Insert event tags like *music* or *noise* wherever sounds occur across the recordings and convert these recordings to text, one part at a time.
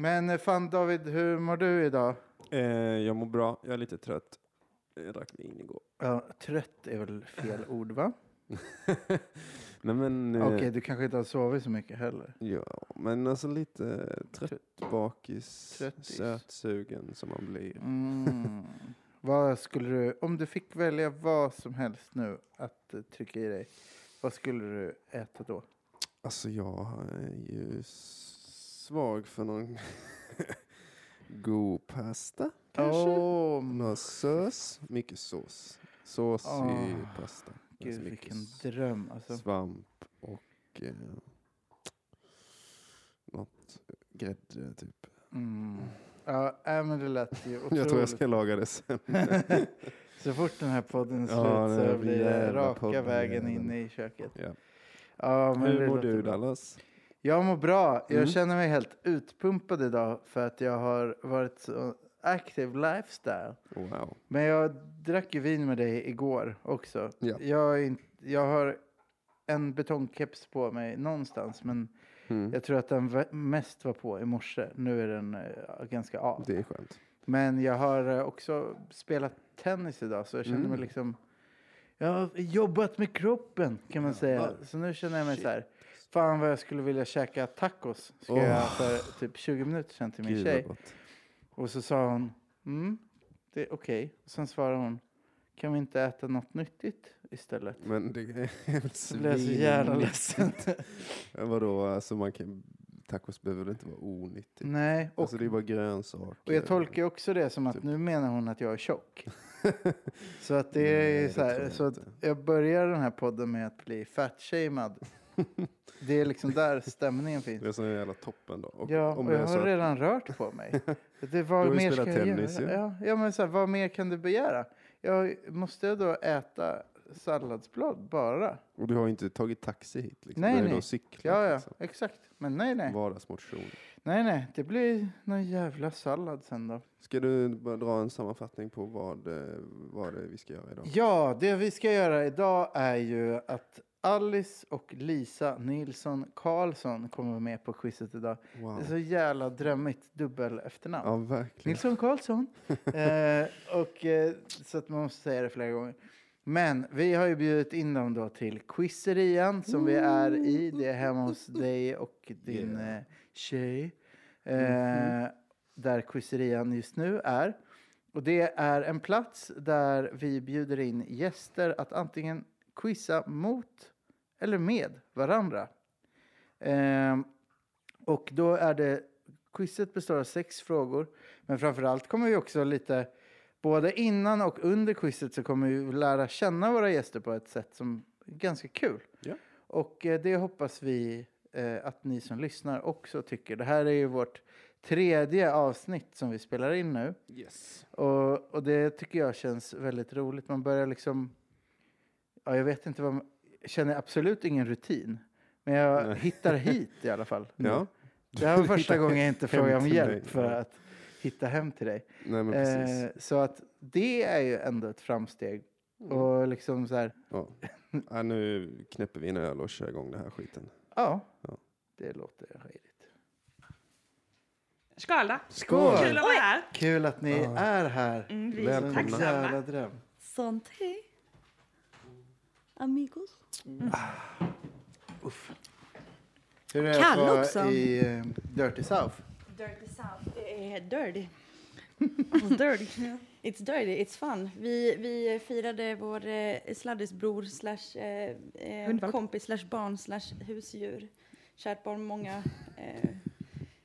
Men eh, fan David, hur mår du idag? Eh, jag mår bra. Jag är lite trött. Jag drack vin igår. Ja, trött är väl fel *laughs* ord va? Nej men... Eh, Okej, du kanske inte har sovit så mycket heller. Ja, men alltså lite trött, bakis, Tröttis. sötsugen som man blir. Mm. vad skulle du, om du fick välja vad som helst nu att eh, trycka i dig, vad skulle du äta då? Alltså jag är ju svag för någon *laughs* god pasta kanske. Någon sås, mycket sås. Sås Åh, i pasta. gud Alltså vilken dröm alltså. svamp och eh, något grädde typ. Mm. Ja, äh, men det lät ju otroligt. *laughs* Jag tror jag ska laga det sen. *laughs* Så fort den här podden är slut Ja, så blir det raka podden vägen in i köket. ja. Ja, Hur mår du. Dallas? Jag mår bra. Jag Mm. känner mig helt utpumpad idag för att jag har varit så active lifestyle. Wow. Men jag drack ju vin med dig igår också. Ja. Jag, inte- jag har en betongkeps på mig någonstans men Mm. jag tror att den mest var på i morse. Nu är den eh, ganska av. Det är skönt. Men jag har eh, också spelat tennis idag så jag känner Mm. mig liksom... Jag har jobbat med kroppen kan man säga. Så nu känner jag mig så här. Fan vad jag skulle vilja käka tacos. Ska jag Åh. för typ 20 minuter sedan till min Gud tjej. Och så sa hon. Mm, det är okej. Och Sen svarade hon. Kan vi inte äta något nyttigt istället? Men det är *laughs* väl Så blev jag så jävla ledsen. *laughs* Vadå, alltså man kan, tacos behöver väl inte vara onyttigt? Nej, och, Alltså det är bara grönsaker. och jag tolkar också det som att Typ. nu menar hon att jag är tjock. *laughs* Så att det är Nej, så här, jag så att jag börjar den här podden med att bli fatshamed. *laughs* Det är liksom där stämningen finns. Det är så jävla toppen då. Och Ja, och jag så har att- redan rört på mig. *laughs* Det, vad Du har ju spelat jag tennis, ju. Ja, ja, men så här, vad mer kan du begära? Jag måste jag då äta salladsblad bara? Och du har ju inte tagit taxi hit liksom. Nej, nej. cyklat. Ja, ja, Liksom. exakt. Men nej, nej. Vardagsmotion. Nej, nej. Det blir någon jävla sallad sen då. Ska du bara dra en sammanfattning på vad, eh, vad det är vi ska göra idag? Ja, det vi ska göra idag är ju att Alice och Lisa Nilsson Karlsson kommer vara med på quizet idag. Det är Wow. så jävla drömmigt dubbel efternamn. Ja, verkligen. Nilsson Karlsson. *laughs* eh, och, eh, så att man måste säga det flera gånger. Men vi har ju bjudit in dem då till quizerian som vi är i. Det är hemma hos dig och din Yeah. eh, tjej. Eh, Där quizerian just nu är. Och det är en plats där vi bjuder in gäster att antingen quizza mot eller med varandra. Ehm, och då är det, quizet består av sex frågor. Men framförallt kommer vi också lite, både innan och under quizet så kommer vi lära känna våra gäster på ett sätt som är ganska kul. Ja. Och eh, det hoppas vi eh, att ni som lyssnar också tycker. Det här är ju vårt tredje avsnitt som vi spelar in nu. Yes. Och, och det tycker jag känns väldigt roligt. Man börjar liksom... Ja, jag vet inte vad... man- Jag känner absolut ingen rutin. Men jag Nej. hittar hit i alla fall. *laughs* Ja. Det här var första gången jag inte frågade om hjälp mig, för att hitta hem till dig. Nej men precis. Eh, så att det är ju ändå ett framsteg. Mm. Och liksom så här, Ja. *laughs* ja, nu knäpper vi en öl och kör igång den här skiten. ja, Ja. det låter redigt. Skål då! Skål! Kul att vara här. Kul att ni Ja. är här. Mm, vi är så tacksamma. jävla dröm. Santé. Amigos. Hur är det Kall vara också. i eh, Dirty South? Dirty South. Det är dirty. *laughs* It's dirty. It's dirty, it's fun. Vi, vi firade vår eh, sladdisbror slash eh, eh, kompis slash barn slash husdjur. Kärt barn många eh,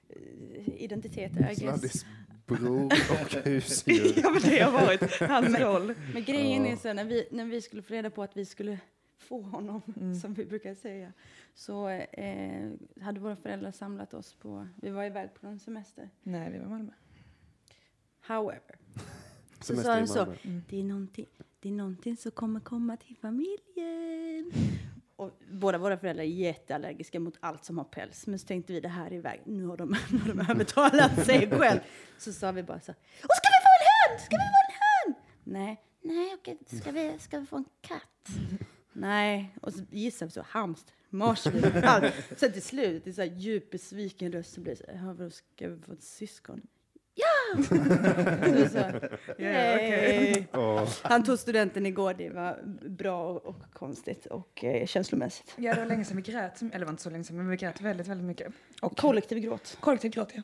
eh, identiteter, I guess. Sladdis bror *laughs* och husdjur. ja, men det har varit hans *laughs* roll. Men grejen Ja. är så när vi, när vi skulle få reda på att vi skulle få honom, *laughs* som vi brukar säga, så eh, hade våra föräldrar samlat oss på, vi var iväg på en semester. Nej, vi var i Malmö. However, så sa de så, Malmö. det är, någonting, det är någonting som kommer komma till familjen. Och båda våra föräldrar är jätteallergiska mot allt som har päls. Men så tänkte vi, det här är iväg, nu har de, *laughs* nu har de *laughs* övertalat sig själv. Så sa vi bara så, och ska vi få en hund? Ska vi få en hund? Nej, nej okej, ska vi, ska vi få en katt? Nej, och så gissade vi så, hamster. marsvin, allt. Sen till slut, i så här djup besviken röst, så blir det så här, "Ja, vadå, ska vi få ett syskon? Här, *laughs* "Yay!" Åh, Han tog studenten igår, det var bra och, och konstigt och eh, känslomässigt. Ja, det var länge sedan vi grät. Eller det var inte så länge sedan, men vi grät väldigt, väldigt mycket. Och Kollektiv gråt. kollektiv gråt, ja.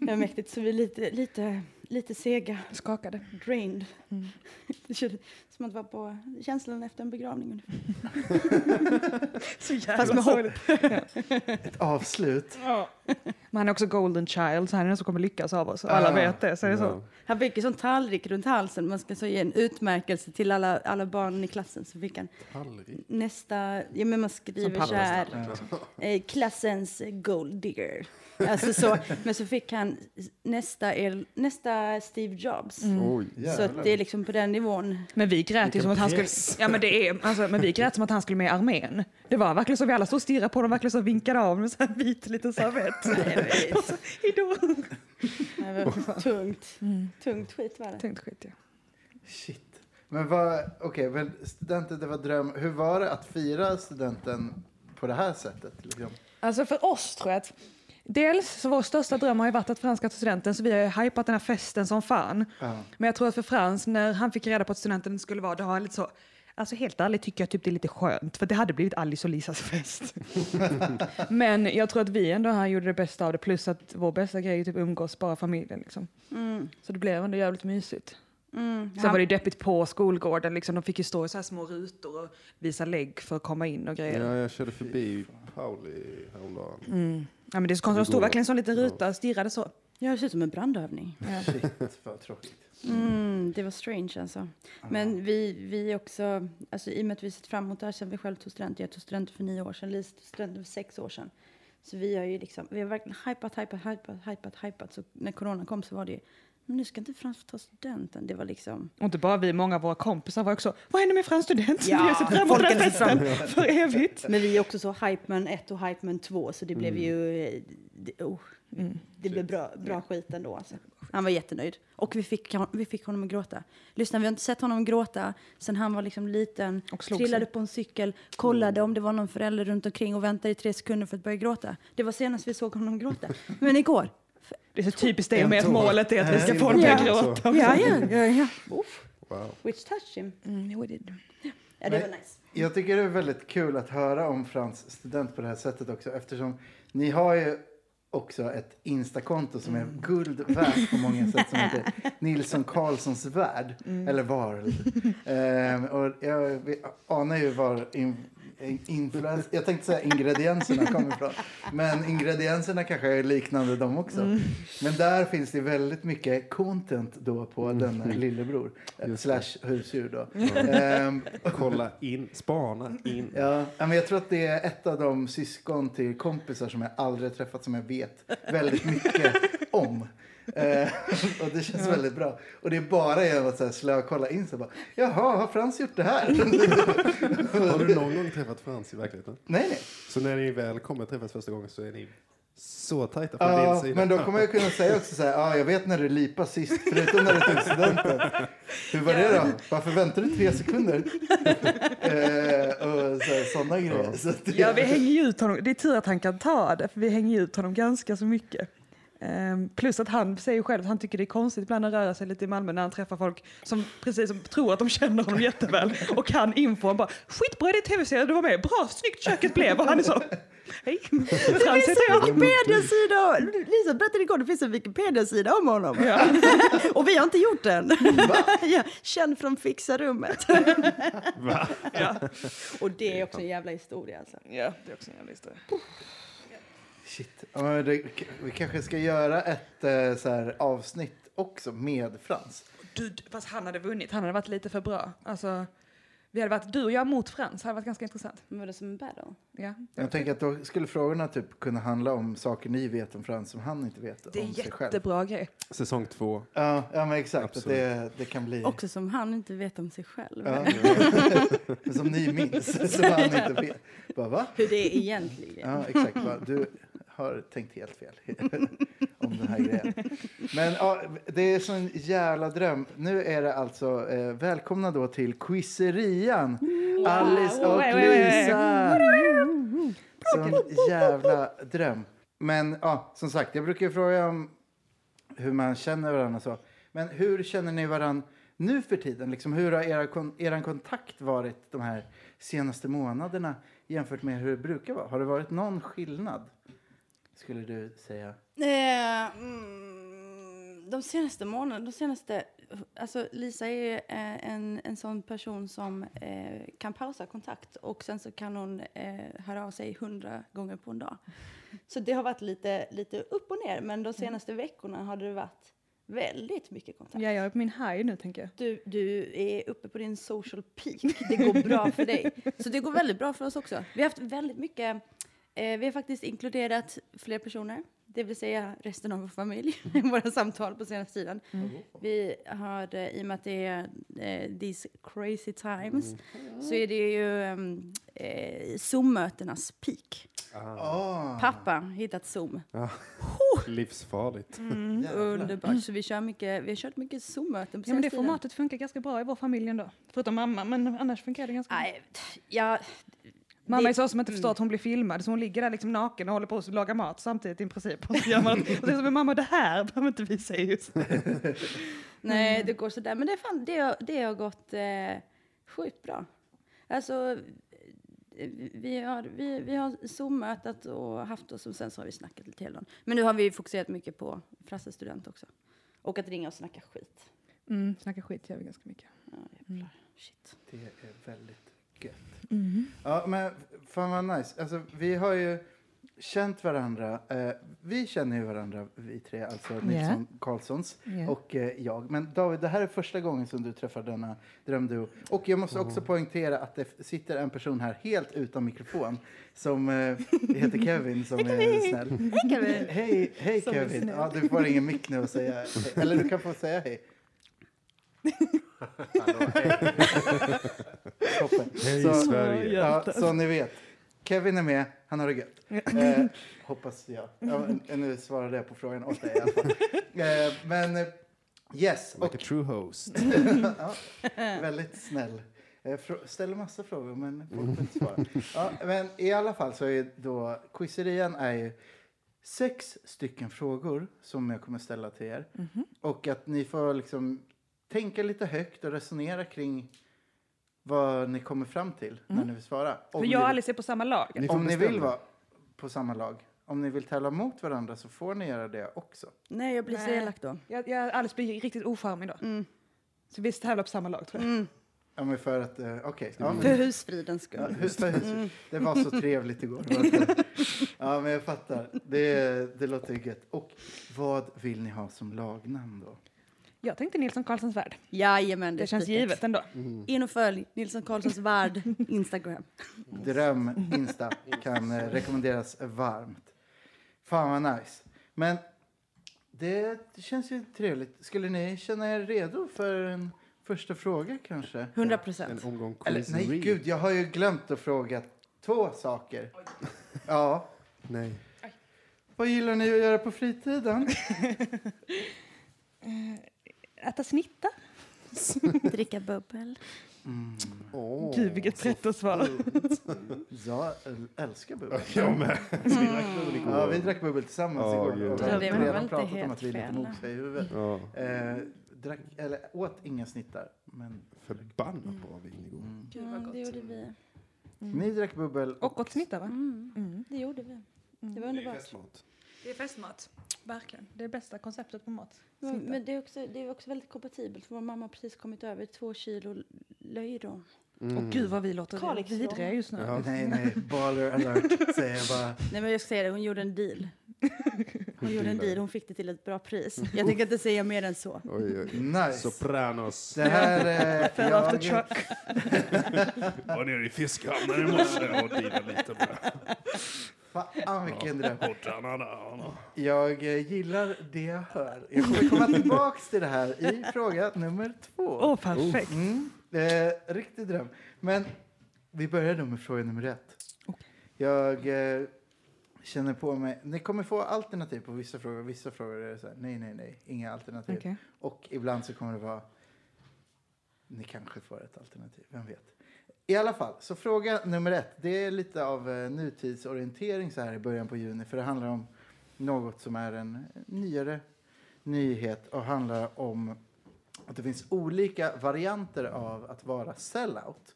Det var mäktigt, så vi är lite, lite, lite sega, Skakade. drained. Mm. *laughs* Det kändes som att vara på känslan efter en begravning. ungefär. *laughs* Så jävla Fast med hopp. Ett avslut. Ja. Men han är också golden child, så han är den som kommer lyckas av oss. Alla Ah. vet det, så är det så. Han fick en sån tallrik runt halsen. Man ska så ge en utmärkelse till alla, alla barn i klassen. Så fick han Tallrik. nästa, ja men man skriver så här, Ja. eh, klassens gold digger. Alltså så, men så fick han nästa, El- Steve Jobs. Oj. Så att det är liksom på den nivån. Men vi grät ju som att han skulle, ja men det är, alltså, men vi grät som att han skulle med i armén. Det var verkligen så vi alla stod och stirrade på dem, verkligen så vinkade av med så här vit liten servett. *laughs* Och så, Hejdå. Det var tungt. Tungt skit var det. Tungt skit ja. Shit. Men vad, okej, men studenten, det var dröm. Hur var det att fira studenten på det här sättet? Liksom? Alltså för oss tror jag att Dels så vår största dröm har ju varit att Frans ska ta studenten så vi har ju hypat den här festen som fan. Ja. Men jag tror att för Frans, när han fick reda på att studenten skulle vara, då har han lite så Alltså helt ärligt tycker jag typ det är lite skönt, för det hade blivit Alice och Lisas fest. *laughs* Men jag tror att vi ändå här gjorde det bästa av det, plus att vår bästa grej är typ umgås, bara familjen liksom. Mm. Så det blev ändå jävligt mysigt. Mm. Sen var det ju deppigt på skolgården, liksom. de fick ju stå i så här små rutor och visa lägg för att komma in och grejer. Ja, jag körde förbi Pauli häromdagen. Mm. Ja, men det är så konstigt, de stod verkligen som en liten ruta och stirrade så. Ja, det ser ut som en brandövning. Ja. *laughs* Shit, vad tråkigt. Mm, det var strange alltså. Men vi, vi också, alltså i och med att vi sett fram emot det här sen vi själv tog student, jag tog student för nio år sedan, Lis tog student för sex år sedan. Så vi har ju liksom, vi har verkligen hypat, hypat, hypat, hypat, hypat. Så när corona kom så var det, men nu ska inte Frans få ta studenten. Det var liksom, Och inte bara vi, många av våra kompisar var också, vad händer med Frans student? Ja, *laughs* vi har sett fram emot den festen för evigt. men vi är också så hypeman 1 och hypeman 2 så det blev Mm. ju, eh, det, oh, Mm. det blev bra, bra skit ändå alltså. Han var jättenöjd. Och vi fick, vi fick honom att gråta. Lyssna, vi har inte sett honom gråta sen han var liksom liten. Trillade sig. på en cykel, kollade om det var någon förälder runt omkring och väntade i tre sekunder för att börja gråta. Det var senast vi såg honom gråta. Men igår. Det är så typiskt det med att målet är att vi ska En få honom att gråta. Ja, ja, ja. Wow. which touched him. Mm, we did. Ja, det var nice. Jag tycker det är väldigt kul att höra om Frans student på det här sättet också eftersom ni har ju också ett Instakonto som är guld värt på många sätt som heter *laughs* Nilsson Karlssons värld. Eller var. *laughs* Ehm, och jag vi anar ju var in, influens, jag tänkte säga ingredienserna kommer ifrån. Men ingredienserna kanske är liknande de också. Men där finns det väldigt mycket content då på denna lillebror. Just Slash husdjur då. Ehm, Kolla in, spana in. Ja, men jag tror att det är ett av de syskon till kompisar som jag aldrig träffat som jag vet väldigt mycket om. Eh, *laughs* och det känns väldigt bra. Och det är bara genom att så här, slökolla in så bara, jaha, har Frans gjort det här? *laughs* Har du någon gång träffat Frans i verkligen? nej, nej. Så när ni väl kommer träffas första gången så är ni så tajta från Ja, din sida? men då kommer jag kunna säga också så här, ja, jag vet när du lipade sist, förutom när du tog studenten. Hur var det då? Varför väntade du tre sekunder? *laughs* eh, och så här, sådana grejer. Så att det, Ja, vi hänger ut honom. Det är tur att han kan ta det, för vi hänger ut honom ganska så mycket. Ehm, plus att han säger själv att han tycker det är konstigt ibland att röra sig lite i Malmö när han träffar folk som precis som tror att de känner honom jätteväl och kan info. Han bara skitbra idé tv-serie du var med, bra snyggt köket blev och han är så hej, Frans heter jag. Wikipedia-sida! Lisa berättade igår, det finns en Wikipedia-sida om honom. Ja. *laughs* Och vi har inte gjort den. *laughs* ja, känd från Fixa rummet. Va? *laughs* Ja. Och det är också en jävla historia alltså. ja, det är också en jävla historia. Shit. Ja, men det, vi kanske ska göra ett eh, så här, avsnitt också med Frans. Du, fast han hade vunnit, han hade varit lite för bra. Alltså, vi hade varit du och jag mot Frans, det hade varit ganska intressant. Men var det som en battle? Ja. Jag tänker att då skulle frågorna typ kunna handla om saker ni vet om Frans som han inte vet Det är om sig själv. jättebra grej. Säsong två. Ja, ja men exakt. Att det, det kan bli... Också som han inte vet om sig själv. Ja. *laughs* som ni minns, som han inte vet. Bara, va? Hur det är egentligen. Ja, exakt. Bara, du har tänkt helt fel. *laughs* om den här grejen. Men ja, det är sån jävla dröm. Nu är det alltså eh, välkomna då till quizerian. Alice och Oj, oj, oj, oj. Lisa. Sån jävla dröm. Men ja, som sagt, jag brukar ju fråga om hur man känner varandra och så. Men hur känner ni varandra nu för tiden? Liksom, hur har era, kon- eran kontakt varit de här senaste månaderna jämfört med hur det brukar vara? Har det varit någon skillnad? Skulle du säga? Eh, mm, de senaste månaderna, de senaste... Alltså Lisa är eh, en, en sån person som eh, kan pausa kontakt och sen så kan hon eh, höra av sig hundra gånger på en dag. *laughs* Så det har varit lite, lite upp och ner, men de senaste veckorna har det varit väldigt mycket kontakt. Ja, jag är på min high nu tänker jag. Du, du är uppe på din social peak. Det går bra för dig. *laughs* Så det går väldigt bra för oss också. Vi har haft väldigt mycket... Eh, vi har faktiskt inkluderat fler personer, det vill säga resten av vår familj, *laughs* i våra samtal på senaste tiden. Vi har, eh, i och med att det är eh, these crazy times, så är det ju um, eh, Zoom-mötenas peak. Ah. Pappa har hittat Zoom. Ja. Livsfarligt. Mm, underbart. Så vi, kör mycket, vi har kört mycket Zoom-möten på Ja, men det tiden. formatet funkar ganska bra i vår familj ändå. Förutom mamma, men annars funkar det ganska bra. Ja, Mamma det- är så som inte förstår att hon blir filmad, så hon ligger där liksom naken och håller på att laga mat samtidigt i princip. Och så gör man, och så är det som, men mamma det här *laughs* behöver inte vi se just nu." *laughs* Nej, det går sådär. Men det, är fan, det, har, det har gått eh, sjukt bra. Alltså, eh, vi har, vi, vi har Zoom-mötat och haft oss och sen så har vi snackat lite hela dagen. Men nu har vi fokuserat mycket på Frasse student också. Och att ringa och snacka skit. Mm, snacka skit gör vi ganska mycket. Ja, jävlar. Shit. Det är väldigt gött. Ja, men fan vad nice. Alltså, vi har ju känt varandra. Eh, vi känner ju varandra, vi tre, alltså Nilsson Karlssons Ja. och eh, jag. Men David, det här är första gången som du träffar denna drömduo. Och jag måste också poängtera att det sitter en person här helt utan mikrofon som eh, heter *laughs* Kevin som är snäll. Hej Kevin! Hej, hej Kevin. Ja, du får ingen mick nu och säga. Eller du kan få säga hej. *laughs* Hej. Så- Sverige. Ja, så ni vet. Kevin är med, han har det gött. Eh, hoppas jag. Ja, nu svarade jag på frågan åt dig i alla fall. Eh, men eh, yes, och Like a true host. *laughs* ja, väldigt snäll. Eh, ställer massa frågor men får inte svara. Ja, men i alla fall så är då quizerian är ju sex stycken frågor som jag kommer ställa till er. Och att ni får liksom tänka lite högt och resonera kring vad ni kommer fram till när ni vill svara. Om För jag och Alice är på samma lag. Ni får om ni vill vara på samma lag, om ni vill tävla mot varandra så får ni göra det också. Nej, jag blir så Nej. elak då. Jag, jag, Alice blir riktigt ocharmig då. Mm. Så vi tävlar på samma lag tror jag. Mm. Ja, men för att, eh, okej. Ja, För men, husfridens skull. ja, hus, för hus. Det var så trevligt igår. *laughs* Ja, men jag fattar. Det, det låter ju gött. Och vad vill ni ha som lagnamn då? Jag tänkte Nilsson Karlssons värld. Jajamän, Det, är känns givet ändå. In och följ Nilsson Karlssons värld *laughs* Instagram. Dröm Insta kan eh, rekommenderas varmt. Fan vad nice. Men det, det känns ju trevligt. Skulle ni känna er redo för en första fråga kanske? 100 En procent. omgång Eller nej, gud, jag har ju glömt att fråga två saker. Ja. Nej. Vad gillar ni att göra på fritiden? *laughs* *laughs* Äta snitta? *laughs* Dricka bubbel. Åh, Gud vilket pretto svar. Jag äl- älskar bubbel. *laughs* Jag med. Vi drack bubbel igår. Ja, vi drack bubbel tillsammans Ja, igår. vi har redan pratat om att vi är lite fel. mossiga i huvudet. Ja, Eh, drack, eller åt inga snittar. Men förbannat bra vin igår. mm. Gud, vad Ja, gott. det gjorde vi. Ni drack bubbel. Och åt snitta va? Mm, Mm. det gjorde vi. Det var Det är underbart. festmat. Det är festmat. Verkligen. Det är bästa konceptet på mat. Men, Snittar. men det, är också, det är också väldigt kompatibelt för vår mamma har precis kommit över två kilo löjrom. Mm. Och gud vad vi låter vidriga just nu. Ja. Nej, nej. Baller alert, säger jag bara. Nej men jag ska säga det, hon gjorde en deal. *laughs* Hon gjorde en deal, hon fick det till ett bra pris. Jag tänker inte säga mer än så. Oj, oj. Nice. Sopranos. Det här... Eh, Fell off the jag, truck. *laughs* Var nere i fiskhamnen i morse och dealade lite med fan vilken dröm. Jag eh, gillar det jag hör. Jag kommer komma tillbaks till det här i fråga nummer två. Åh, perfekt. Mm, eh, riktig dröm. Men vi börjar då med fråga nummer ett. Jag, eh, känner på mig. Ni kommer få alternativ på vissa frågor. Vissa frågor är det så här, nej, nej, nej, inga alternativ. Okej. Och ibland så kommer det vara, ni kanske får ett alternativ, vem vet. I alla fall, så fråga nummer ett. Det är lite av eh, nutidsorientering så här i början på juni. För det handlar om något som är en nyare nyhet och handlar om att det finns olika varianter av att vara sellout.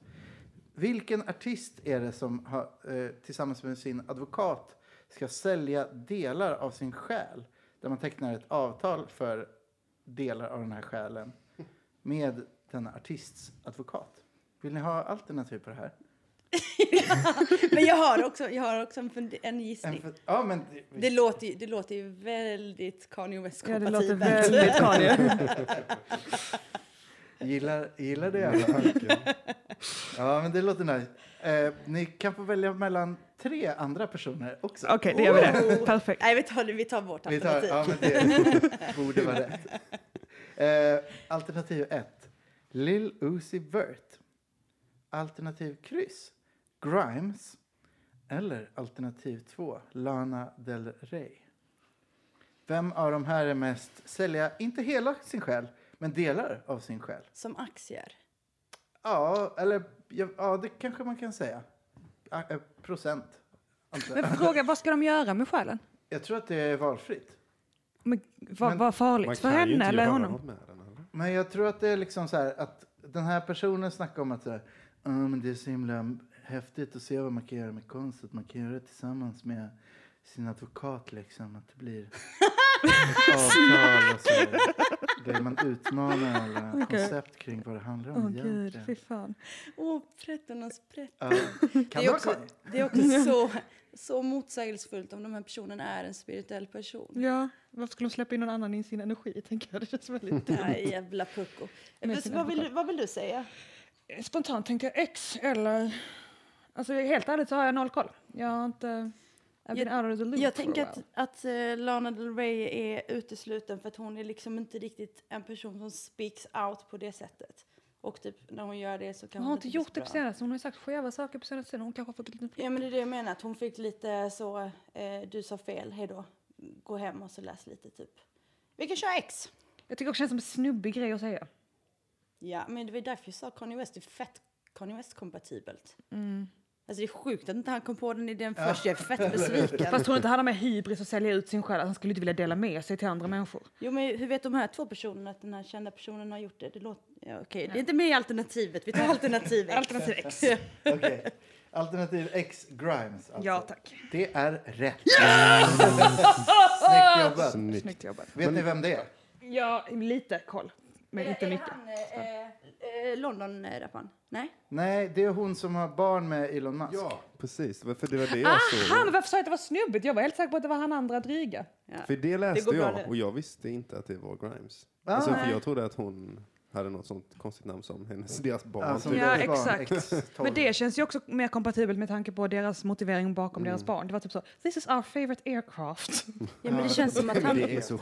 Vilken artist är det som har, eh, tillsammans med sin advokat ska sälja delar av sin själ? Där man tecknar ett avtal för delar av den här själen med denna artists advokat. Vill ni ha alternativ på det här? *laughs* Men jag har också, jag har också en, en gissning. En för, ja, men det, Det låter, ju, det låter ju väldigt Kanye West Ja, det låter väldigt *laughs* Kanye. gillar, gillar det. Alla. Ja, men det låter nice. Eh, ni kan få välja mellan tre andra personer också. Okej, det gör vi det. Perfekt. Nej, vi tar, vi tar vårt Vi tar, alternativ. ja, men det *laughs* borde vara rätt. Eh, alternativ ett. Lil Uzi Vert. Alternativ kryss. Grimes. Eller alternativ två. Lana Del Rey. Vem av de här är mest sälja, inte hela sin själ, men delar av sin själ? Som aktier. Ja, eller ja, ja det kanske man kan säga. Ja, eh, procent. jag. Men fråga, vad ska de göra med själen? Jag tror att det är valfritt. Men, vad, vad Man farligt för kan ju henne inte eller göra honom? något med den. Eller? Men jag tror att det är liksom så här att den här personen snackar om att så här, "Ja, men det är så himla häftigt att se vad man kan göra med konst. Att man kan göra det tillsammans med sin advokat liksom. Att det blir *laughs* ett avtal och så. Där man utmanar alla Okej. koncept kring vad det handlar om Åh gud, fy fan. Åh, prätternas prätt. Ja, Det är också, det är också så, så motsägelsefullt om de här personerna är en spirituell person. Ja, varför skulle de släppa in någon annan i sin energi? Tänker jag. Det känns väldigt... Nej, jävla pucko. Vad, vill, du- vad vill du säga? Spontant tänkte jag X eller... Alltså helt ärligt så har jag noll koll. Jag har inte... I've been out of the loop Jag tänker att, att eh, Lana Del Rey är utesluten för att hon är liksom inte riktigt en person som speaks out på det sättet. Och typ när hon gör det så kan Hon har det inte gjort det på senaste. Hon har ju sagt skeva saker på senaste tiden. Hon kanske har fått lite... Ja men det är det jag menar, att hon fick lite så, eh, du sa fel, hej då. Gå hem och så läs lite typ. Vi kan köra X. Jag tycker också det känns som en snubbig grej att säga. Ja men det var därför jag sa Kanye West, det är fett Kanye West-kompatibelt. Mm. Alltså det är sjukt att inte han kom på den idén först, jag är fett *laughs* besviken. Fast tror inte han har med hybris att sälja ut sin själ. Han skulle inte vilja dela med sig till andra människor. Jo men hur vet de här två personerna att den här kända personen har gjort det? det låter, ja, okej, det är inte med i alternativet, vi tar alternativ X. Alternativ X. *laughs* Okej. Alternativ X, Grimes. Alltså. Ja, tack. Det är rätt. Snyggt jobbat. Snyggt. Snyggt jobbat. Vet ni vem det är? Ja, lite koll. Men inte är mycket. han eh, eh, London-rapparen? Nej? Nej, det är hon som har barn med Elon Musk. Ja, precis. För det var det jag Aha, men varför sa jag att det var snubbigt? Jag var helt säker på att det var han andra dryga. Ja. För det läste bra jag det. och jag visste inte att det var Grimes. Ah. alltså, för jag trodde att hon hade något sånt konstigt namn som hennes, deras barn. Ja, som typ. Ja, exakt. X12. Men det känns ju också mer kompatibelt med tanke på deras motivering bakom deras barn. Det var typ så, this is our favorite aircraft. *laughs* Ja, men det känns som att *laughs* han... Det är så.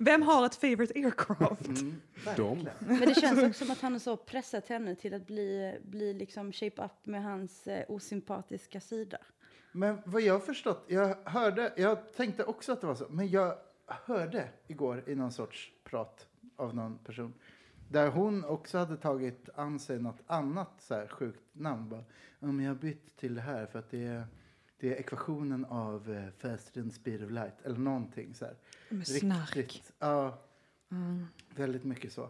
Vem har ett favorite aircraft? Mm, De. Men det känns också som att han har så pressat henne till att bli, bli liksom shape up med hans eh, osympatiska sida. Men vad jag har förstått, jag hörde, jag tänkte också att det var så, men jag hörde igår i någon sorts prat av någon person där hon också hade tagit an sig något annat så här sjukt namn. Bara, ja, men jag har bytt till det här för att det är, det är ekvationen av eh, faster than speed of light eller någonting så här. Med snark. Riktigt, ja, Mm. väldigt mycket så.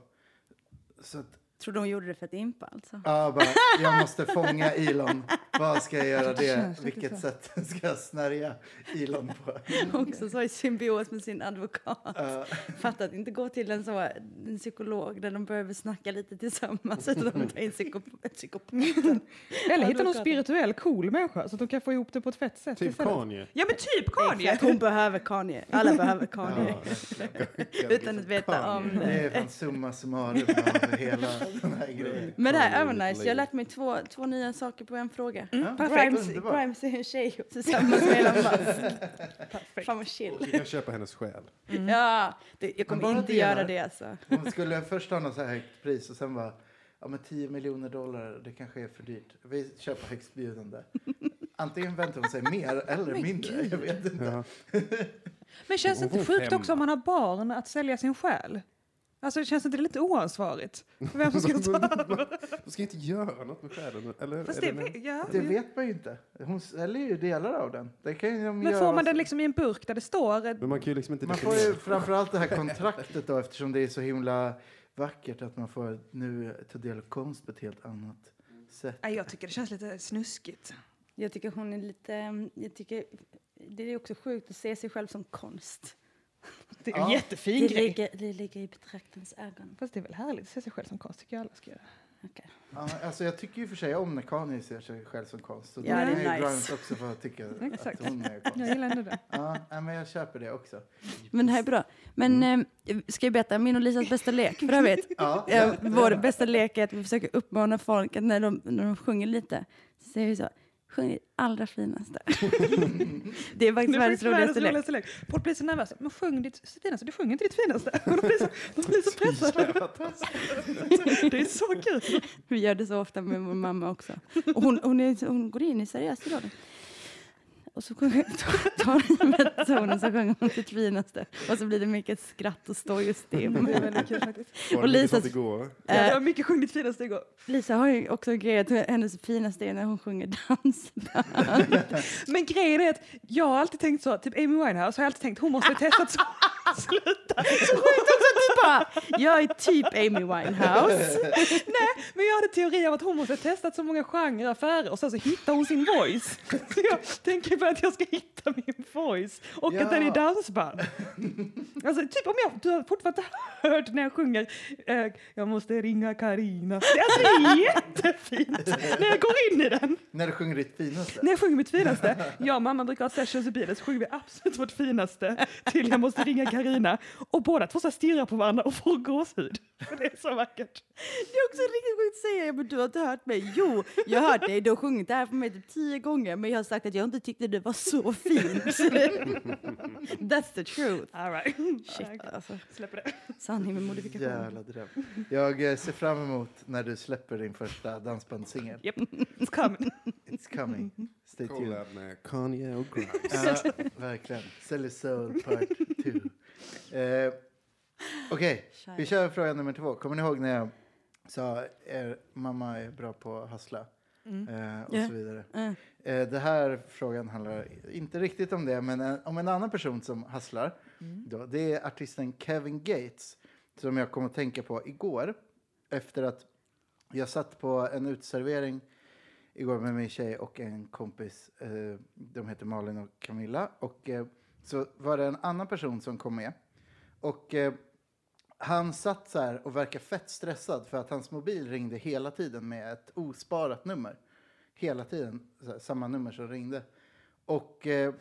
Så att, Tror du hon gjorde det för att impa alltså? ja, bara, jag måste fånga Elon. Vad ska jag göra Det det? Vilket sätt ska jag snärja Elon på? Också så i symbios med sin advokat. Ja. Fatta att inte gå till en, så, en psykolog där de behöver snacka lite tillsammans utan de tar in psykop- psykopaten. Eller hitta någon spirituell cool människa så att de kan få ihop det på ett fett sätt. Typ istället. Kanye. Ja men typ Kanye! Exakt, hon behöver Kanye. Alla behöver Kanye. Ja, Utan att veta om det är fan summa summarum av hela *laughs* den här grejen. Men det här är övernice. Little Jag har lärt mig två, två nya saker på en fråga. Ja, Grimes. Grimes är en tjej tillsammans med Elon Musk. *laughs* Fan vad chill. Vi kan köpa hennes själ. Ja, det, jag kommer inte delar. göra det alltså. Hon skulle först ha något så här högt pris och sen bara, ja men 10 miljoner dollar, det kanske är för dyrt. Vi köper högstbjudande. antingen väntar hon sig mer eller Men mindre. gud. Jag vet inte. Ja. *laughs* Men känns det inte sjukt också om man har barn att sälja sin själ? Alltså känns inte det lite oansvarigt? För vem som ska *laughs* ta över? Ska inte göra något med själen. Eller? Fast det, det ja, Det vet man ju inte. Hon säljer ju delar av den. Det kan ju men får man den som- liksom i en burk där det står... men man kan ju liksom inte Man får ju framförallt det här kontraktet då eftersom det är så himla vackert att man får nu ta del av konst på ett helt annat sätt. Nej, jag tycker det känns lite snuskigt. Jag tycker hon är lite... Jag tycker det är också sjukt att se sig själv som konst. *laughs* Det är Ja. en jättefin Det grej. ligger, det ligger i betraktarens ögon. Fast det är väl härligt att se sig själv som konst, tycker jag alla ska göra. Ja, alltså jag tycker ju för sig om när Kanye ser sig själv som konst. Och Ja, det är nice. Grimes också få tycka *laughs* Exakt. att hon är Jag konst. gillar ändå det. Ja, men jag köper det också. Men det här är bra. Men eh, ska jag berätta min och Lisas bästa lek för övrigt? *laughs* Ja, Eh, vår bästa lek är att vi försöker uppmana folk att när de, när de sjunger lite så säger vi så. Sjung ditt allra finaste. *laughs* det är faktiskt världens roligaste lek. Folk blir så nervösa. Men sjung ditt finaste. Du sjunger inte ditt finaste. Och *laughs* de blir så, de blir så pressade. Det är så kul. Vi gör det så ofta med vår mamma också. Och hon, hon, är, hon går in i seriöst idag. Och så sjunger, *laughs* tar hon med tonen så sjunger hon sitt finaste. Och så blir det mycket skratt och stå just det. Det är väldigt kul faktiskt. Var och det mycket Lisas- sånt igår? Ja, det Eh, var mycket sjung ditt finaste igår. Lisa har ju också grejat hennes finaste är när hon sjunger dansband. Men grejen är att jag har alltid tänkt så, typ Amy Winehouse har jag alltid tänkt hon måste ha testat så. Sluta! Så sjukt också att du bara, jag är typ Amy Winehouse. *laughs* Nej, men jag hade teori om att hon måste ha testat så många genrer före och sen så hittar hon sin voice. Så jag tänker på att jag ska hitta min voice och Ja. att den är dansband. Alltså typ om jag, du har fortfarande hört när jag sjunger eh, Jag måste ringa Karina. Alltså det är jättefint när jag går in i den. När du sjunger ditt finaste. När jag sjunger mitt finaste. Jag och mamma brukar ha sessions i bilen så sjunger vi absolut vårt finaste till Jag måste ringa Karina Och båda två så stirrar på varandra och får gåshud. Det är så vackert. Det är också riktigt sjukt att säga, men du har inte hört mig. Jo, jag har hört dig. Du har sjungit det här för mig typ tio gånger, men jag har sagt att jag inte tyckte det var så fint. *laughs* That's the truth. All right. Shit, alltså. Släpper det. Sanning med modifikation. Jävla dröm. Jag eh, ser fram emot när du släpper din första dansbandssingel. Yep, it's coming. It's coming. Stay tuned. Collab med Kanye och Grimes. Ja, verkligen. Silly Soul Part 2. Eh, Okej, vi kör fråga nummer två. Kommer ni ihåg när jag sa er mamma är bra på att hassla? Eh, och Ja. så vidare. Mm. Eh, det här frågan handlar inte riktigt om det, men en, om en annan person som hasslar. Då, det är artisten Kevin Gates, som jag kom att tänka på igår. Efter att jag satt på en uteservering igår med min tjej och en kompis. Eh, de heter Malin och Camilla. Och eh, så var det en annan person som kom med. Och eh, han satt så här och verkar fett stressad för att hans mobil ringde hela tiden med ett osparat nummer. Hela tiden, här, samma nummer som ringde. Och eh,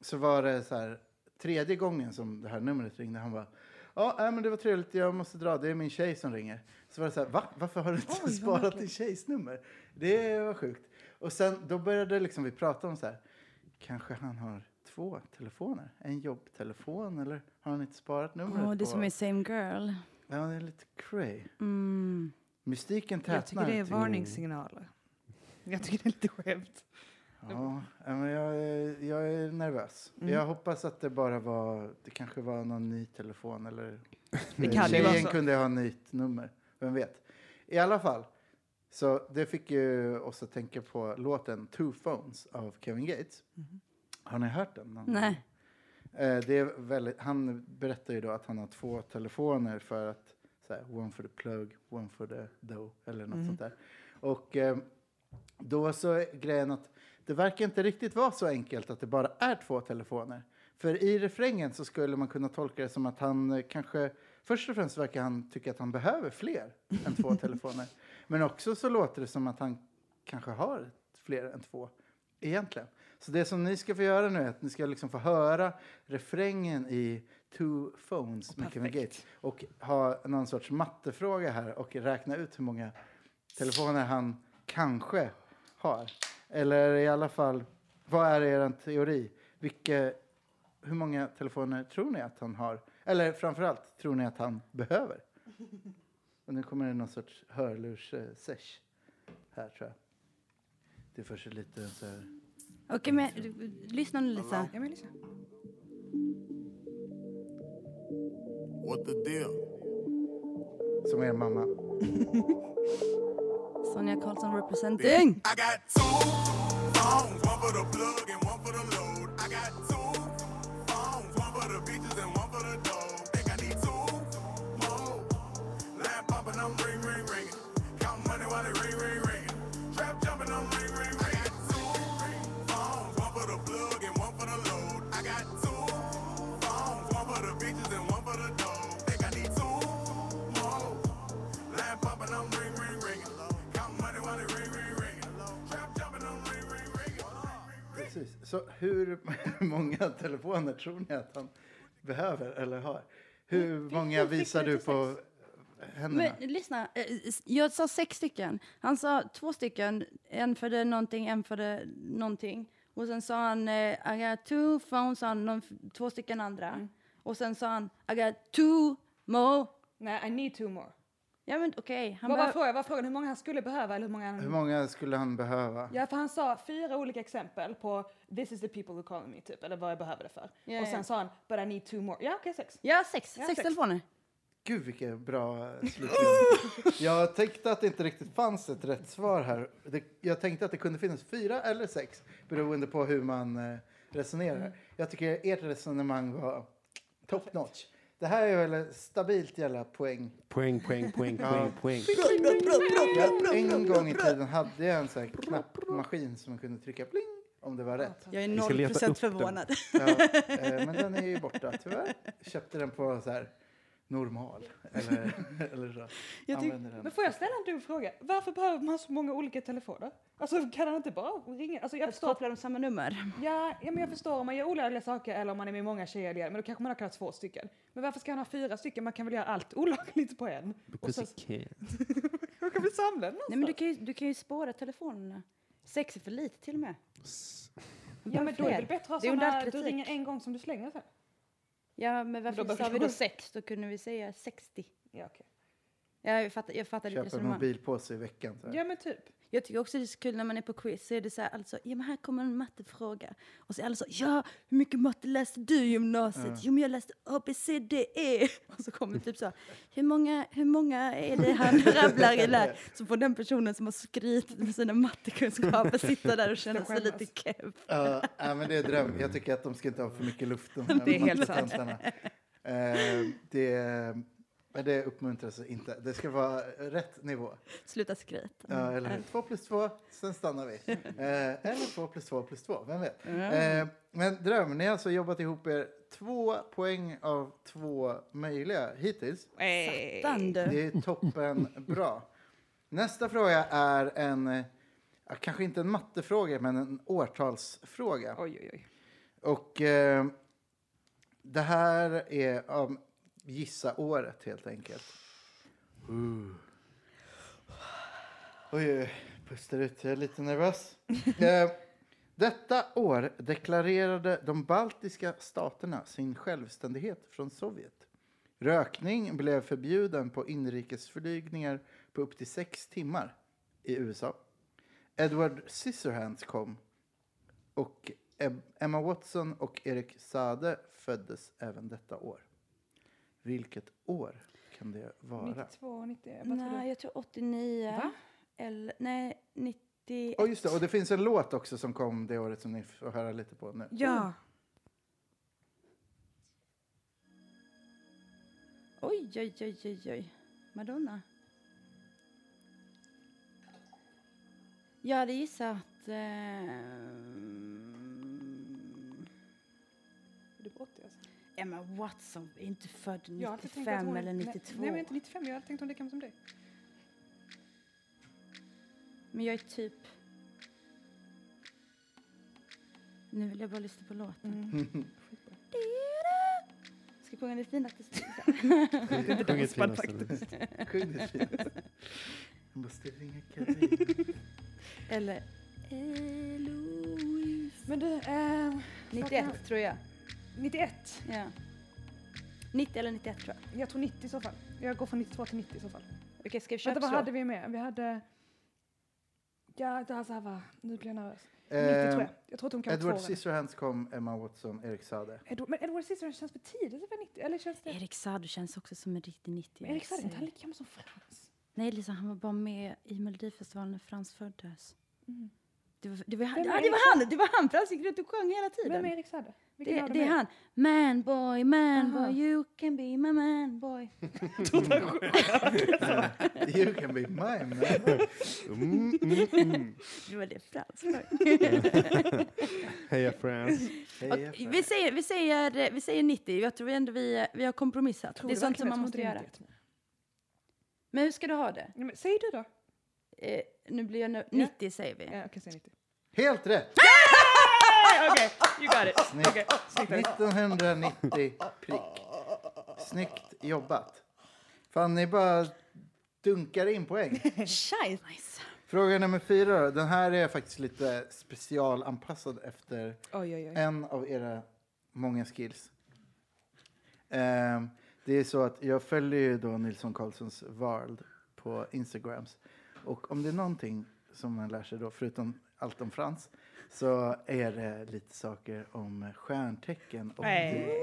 så var det så här, tredje gången som det här numret ringde. Han bara, ja äh, men det var trevligt, jag måste dra, det är min tjej som ringer. Så var det så här, va? Varför har du inte Oj, sparat din tjejs nummer? Det var sjukt. Och sen då började liksom vi prata om så här, kanske han har två telefoner? En jobbtelefon eller har han inte sparat numret? Åh, det är som är same girl. Ja, det är lite cray. Mm. Mystiken tätnar. Jag tycker det är varningssignaler. Jag tycker det är lite skevt. Ja, men jag, är- jag är nervös. Mm. Jag hoppas att det bara var, det kanske var någon ny telefon eller *laughs* Det kan tjejen så. kunde ha nytt nummer. Vem vet? I alla fall, så det fick ju oss att tänka på låten Two Phones av Kevin Gates. Mhm. Har ni hört den? Nej. Eh, det är väldigt, han berättar ju då att han har två telefoner för att så här, one for the plug, one for the dough eller något Mm. sånt där. Och eh, då så är grejen att det verkar inte riktigt vara så enkelt att det bara är två telefoner. För i refrängen så skulle man kunna tolka det som att han eh, kanske, först och främst verkar han tycka att han behöver fler än två *laughs* telefoner. Men också så låter det som att han kanske har fler än två egentligen. Så det som ni ska få göra nu är att ni ska liksom få höra refrängen i Two Phones med Kevin. Gates och ha någon sorts mattefråga här och räkna ut hur många telefoner han kanske har. Eller i alla fall, vad är er teori? Vilka, hur många telefoner tror ni att han har? Eller framförallt, tror ni att han behöver? Och nu kommer det någon sorts hörlurs-sesh här tror jag. Det är först lite så här Okej, men du- lyssna nu Lisa. Jag vill lyssna. What the deal? Som er mamma. *laughs* Sonja Karlsson representing. I got two phones, one for the plug and one for the load. I got two Så hur *laughs* många telefoner tror ni att han behöver eller har? Hur många visar du på händerna? Men lyssna, eh, jag sa sex stycken. Han sa två stycken, en för det någonting, en för det någonting. Och sen sa han, eh, I got two phones, sa han, någon, två stycken andra. Och sen sa han, I got two more. Nej, I need two more. Ja men okej, han Vad var frågan? Var frågan hur många han skulle behöva eller hur många han... Hur många skulle han behöva? Ja, för han sa fyra olika exempel på this is the people who call me, typ, eller vad jag behöver det för. Ja, och sen ja. sa han, but I need two more. Ja, okej, sex. Ja, sex. Ja, sex sex. telefoner. Gud vilken bra slutning. Jag tänkte att det inte riktigt fanns ett rätt svar här. Det, jag tänkte att det kunde finnas fyra eller sex beroende på hur man eh, resonerar. Jag tycker ert resonemang var top notch. Det här är väl stabilt jävla poäng. Poäng, poäng, poäng, poäng, poäng. Jag, en gång i tiden hade jag en sån här knappmaskin som man kunde trycka pling om det var rätt. Jag är Vi ska noll leta procent upp förvånad. Ja, eh, men den är ju borta tyvärr. Köpte den på så här normal eller, *laughs* eller så. Jag tyck- men får jag ställa en dum fråga? Varför behöver man så många olika telefoner? Alltså kan han inte bara ringa? Alltså jag Jag förstår, kopplar de samma nummer. ja, ja, men jag förstår om man gör olagliga saker eller om man är med många tjejer, men då kanske man har kunnat två stycken. Men varför ska han ha fyra stycken? Man kan väl göra allt olagligt på en? Och Because så, he can. man kan väl samla den Nej men du kan ju, du kan ju spåra telefonerna. Sex är för lite till och med. Ja men då är det bättre att ha såna, du ringer en gång som du slänger sen? Ja men varför sa vi då *laughs* sex? Då kunde vi säga 60. Ja okej. Ja, jag fattar, jag fattar ditt Köpa en resonemang. mobilpåse i veckan. Så här. Ja men typ. Jag tycker också det är så kul när man är på quiz så är det så här, alltså, ja men här kommer en mattefråga. Och så är alla så, ja, hur mycket matte läste du i gymnasiet? Jo men jag läste A, B, C, D, E. Och så kommer typ så, hur många, hur många är det han *laughs* rabblar i där? Så får den personen som har skrytit med sina mattekunskaper sitta där och känna sig lite keff. Ja, men det är dröm. Jag tycker att de ska inte ha för mycket luft. De *laughs* Det är helt sant. Eh, det, men det uppmuntras inte. Det ska vara rätt nivå. Sluta skryta. Ja, eller hur? Två plus två, sen stannar vi. *laughs* Eh, eller två plus två plus två, vem vet? Eh, men dröm, ni har alltså jobbat ihop er två poäng av två möjliga hittills. Hey. Satan. Det är toppen bra. Nästa fråga är en, kanske inte en mattefråga, men en årtalsfråga. Oj oj oj. Och eh, det här är av gissa året helt enkelt. Oj, oj, pustar ut. Jag är lite nervös. *laughs* eh, detta år deklarerade de baltiska staterna sin självständighet från Sovjet. Rökning blev förbjuden på inrikesflygningar på upp till sex timmar i USA. Edward Scissorhands kom och Em- Emma Watson och Erik Sade föddes även detta år. Vilket år kan det vara? 92, 90, vad tror Nej, jag tror 89. Va? Eller, nej, 90. Oh, just det. Och det finns en låt också som kom det året som ni får höra lite på nu. Ja. Oj, oj, oj, oj, oj. Madonna. Jag hade gissat... Eh, Är du på 80 alltså? Emma Watson är inte född Jag har alltid tänkt att 95 hon- eller nej, 92. Nej, men inte 95. Jag hade tänkt om det kan som dig. Men jag är typ... Nu vill jag bara lyssna på låten. Mm. Ska jag sjunga det finaste *laughs* Sjung ett finaste. Sjung det fint. Jag måste ringa Karin. Eller Eloise. Men du, eh, 91 tror jag. 91. Ja. 90 eller 91 tror jag. Jag tror 90 i så fall. Jag går från 92 till 90 i så fall. Okej, ska vi köra Vänta, vad hade vi med? Vi hade... Ja, det här, så här var... Nu blir jag nervös. 90 tror Eh, jag. Jag tror att hon kan Edward. Scissorhands kom, Emma Watson, Erik Sade. Edward, men Edward Scissorhands känns för tidigt för 90, eller känns det? Erik Saade känns också som en riktig 90 Men Erik Saade är inte han lika gammal som Frans? Nej, Lisa, han var bara med i Melodifestivalen när Frans föddes. Mm. Det var, det var, han, ja, det var han! Det var han! Frans gick runt och sjöng hela tiden. Vem är Erik Saade? Det, det är han. Man boy, man Aha. boy, you can be my man boy. *laughs* You can be mine man. Mm, mm, mm. Det var det Frans. *laughs* Heja Frans. Vi, säger, vi, säger, vi säger 90. Jag tror ändå vi, vi har kompromissat. Tror det är du sånt som man måste göra. inte är 90? Men hur ska du ha det? Men Säg du då. Eh, nu blir jag nö- 90 säger vi. Ja, säg 90. Helt rätt! Okej, you got it. Snyggt. Snyggt. 1990 prick. Snyggt jobbat. Fan, ni bara dunkar in poäng. *laughs* Nice. Fråga nummer fyra då. Den här är faktiskt lite specialanpassad efter Oj, oj, oj. en av era många skills. Ehm, det är så att jag följer ju då Nilsson Karlssons World på Instagrams. Och om det är någonting som man lär sig då, förutom allt om Frans, så är det lite saker om stjärntecken. Och Nej.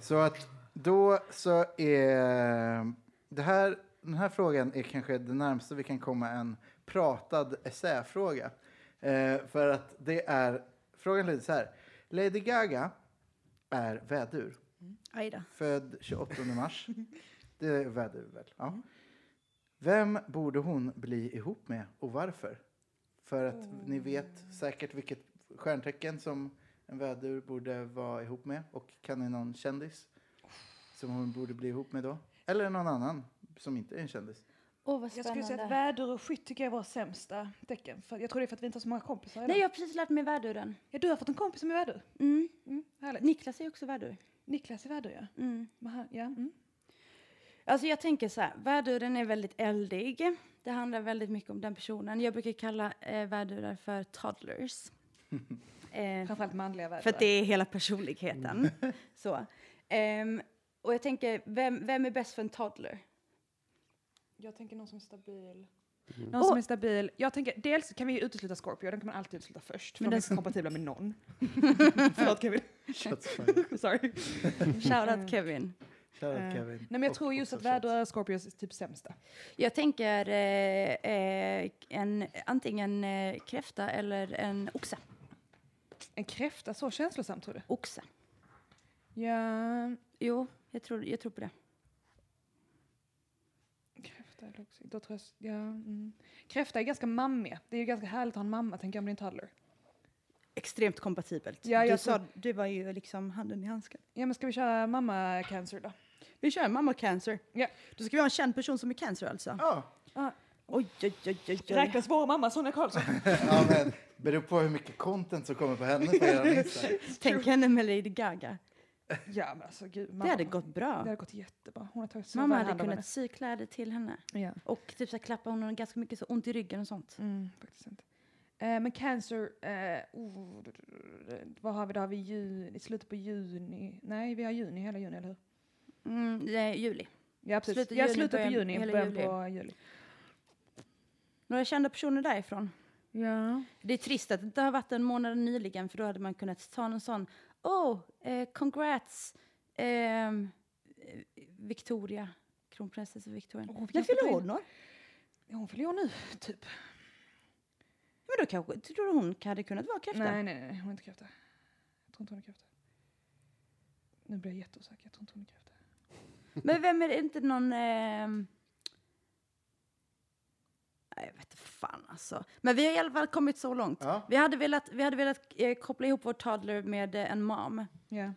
så att då så är det här, den här frågan är kanske det närmaste vi kan komma en pratad essäfråga. Eh, för att det är, frågan lyder så här. Lady Gaga är vädur. Då. Född 28 mars. *laughs* Det är vädur väl? Ja. Vem borde hon bli ihop med och varför? För att ni vet säkert vilket stjärntecken som en vädur borde vara ihop med. Och kan ni någon kändis som hon borde bli ihop med då? Eller någon annan som inte är en kändis? Åh, vad Jag skulle säga att vädur och skytt tycker jag är våra sämsta tecken. För jag tror det är för att vi inte har så många kompisar idag. Nej, jag har precis lärt mig värduren. Ja, du har fått en kompis som är vädur. Mm. Mm. Niklas är också värdur. Niklas är vädur, ja. Mm. Men han- ja. Mm. Alltså jag tänker så här, värduren är väldigt eldig. Det handlar väldigt mycket om den personen. Jag brukar kalla eh, värdurar för toddlers. *laughs* eh, Framförallt manliga vädur. för att det är hela personligheten. så. Ehm, och jag tänker, vem, vem är bäst för en toddler? Jag tänker någon som är stabil. Mm. Någon som är stabil. Jag tänker, dels kan vi utesluta Scorpio, den kan man alltid utesluta först. För Men de är så kompatibla med någon. *laughs* Förlåt Kevin. Shots fired. *laughs* Sorry. Shoutout Kevin. Shoutout Eh, Kevin. Nej, men jag Och tror just att vädur är Scorpios typ sämsta. Jag tänker eh, eh, en, antingen eh, kräfta eller en oxe. En kräfta, så känslosam tror du? Oxe. Ja, Jo, jag tror, jag tror på det. kräfta eller också. Då tror jag, ja, mm. Kräfta är ganska mammiga. Det är ju ganska härligt att ha en mamma, tänker jag, om en toddler. Extremt kompatibelt. Ja, du jag sa, det var ju liksom handen i handsken. Ja, men ska vi köra mamma cancer då? Vi kör mamma cancer. Ja. Då ska vi ha en känd person som är cancer alltså. Ja, Oj, oj, oj, oj, oj. Räknas vår mamma Sonja Karlsson? *laughs* ja, men beror på hur mycket content som kommer på henne på er Insta. *laughs* Tänk henne med Lady Gaga. ja, men alltså gud. Mamma, Det hade gått Det bra. hade gått jättebra. Hon har tagit så Mamma hade kunnat sy kläder till henne. Ja. Och typ så här, klappa hon har ganska mycket så ont i ryggen och sånt. Mm, faktiskt inte. Eh, men cancer, eh, oh, vad har vi då? Har vi juni, i slutet på juni? Nej, vi har juni, hela juni, eller hur? Mm, är juli. Ja, precis. Slutet ja, juni, slutet på juni, början på juli. Några kända personer därifrån. Ja. Det är trist att det inte har varit en månad nyligen för då hade man kunnat ta någon sån Oh, eh, congrats eh, Victoria, kronprinsessa Victoria. Vi När fyller hon år? Ja, hon fyller år nu, typ. Men då kanske, tror du hon hade kunnat vara kräfta? Nej, nej, nej, hon är inte kräfta. Jag tror inte hon är kräfta. Nu blir jag jätteosäker, jag tror inte hon är kräfta. Men vem är det inte någon... Nej, jag vet inte fan alltså. Men vi har i alla fall kommit så långt. Ja. Vi hade velat, vi hade velat eh, koppla ihop vår toddler med eh, en mom. Ja.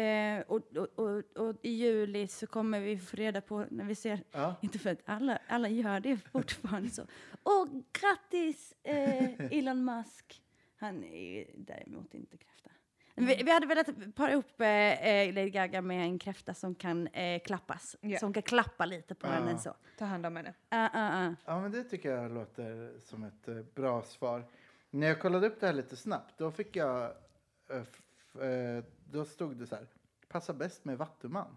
Eh, och, och, och, och i juli så kommer vi få reda på när vi ser, Ja. inte för att alla, alla gör det fortfarande så. Och grattis eh, *laughs* Elon Musk. Han är ju däremot inte kräfta. Vi, vi hade velat para ihop eh, eh, Lady Gaga med en kräfta som kan eh, klappas. Ja. Som kan klappa lite på Ja. henne så. Ta hand om henne. Ah, ah. Ja, men det tycker jag låter som ett eh, bra svar. När jag kollade upp det här lite snabbt, då fick jag... eh, f- eh, då stod det så här. Passar bäst med vattuman.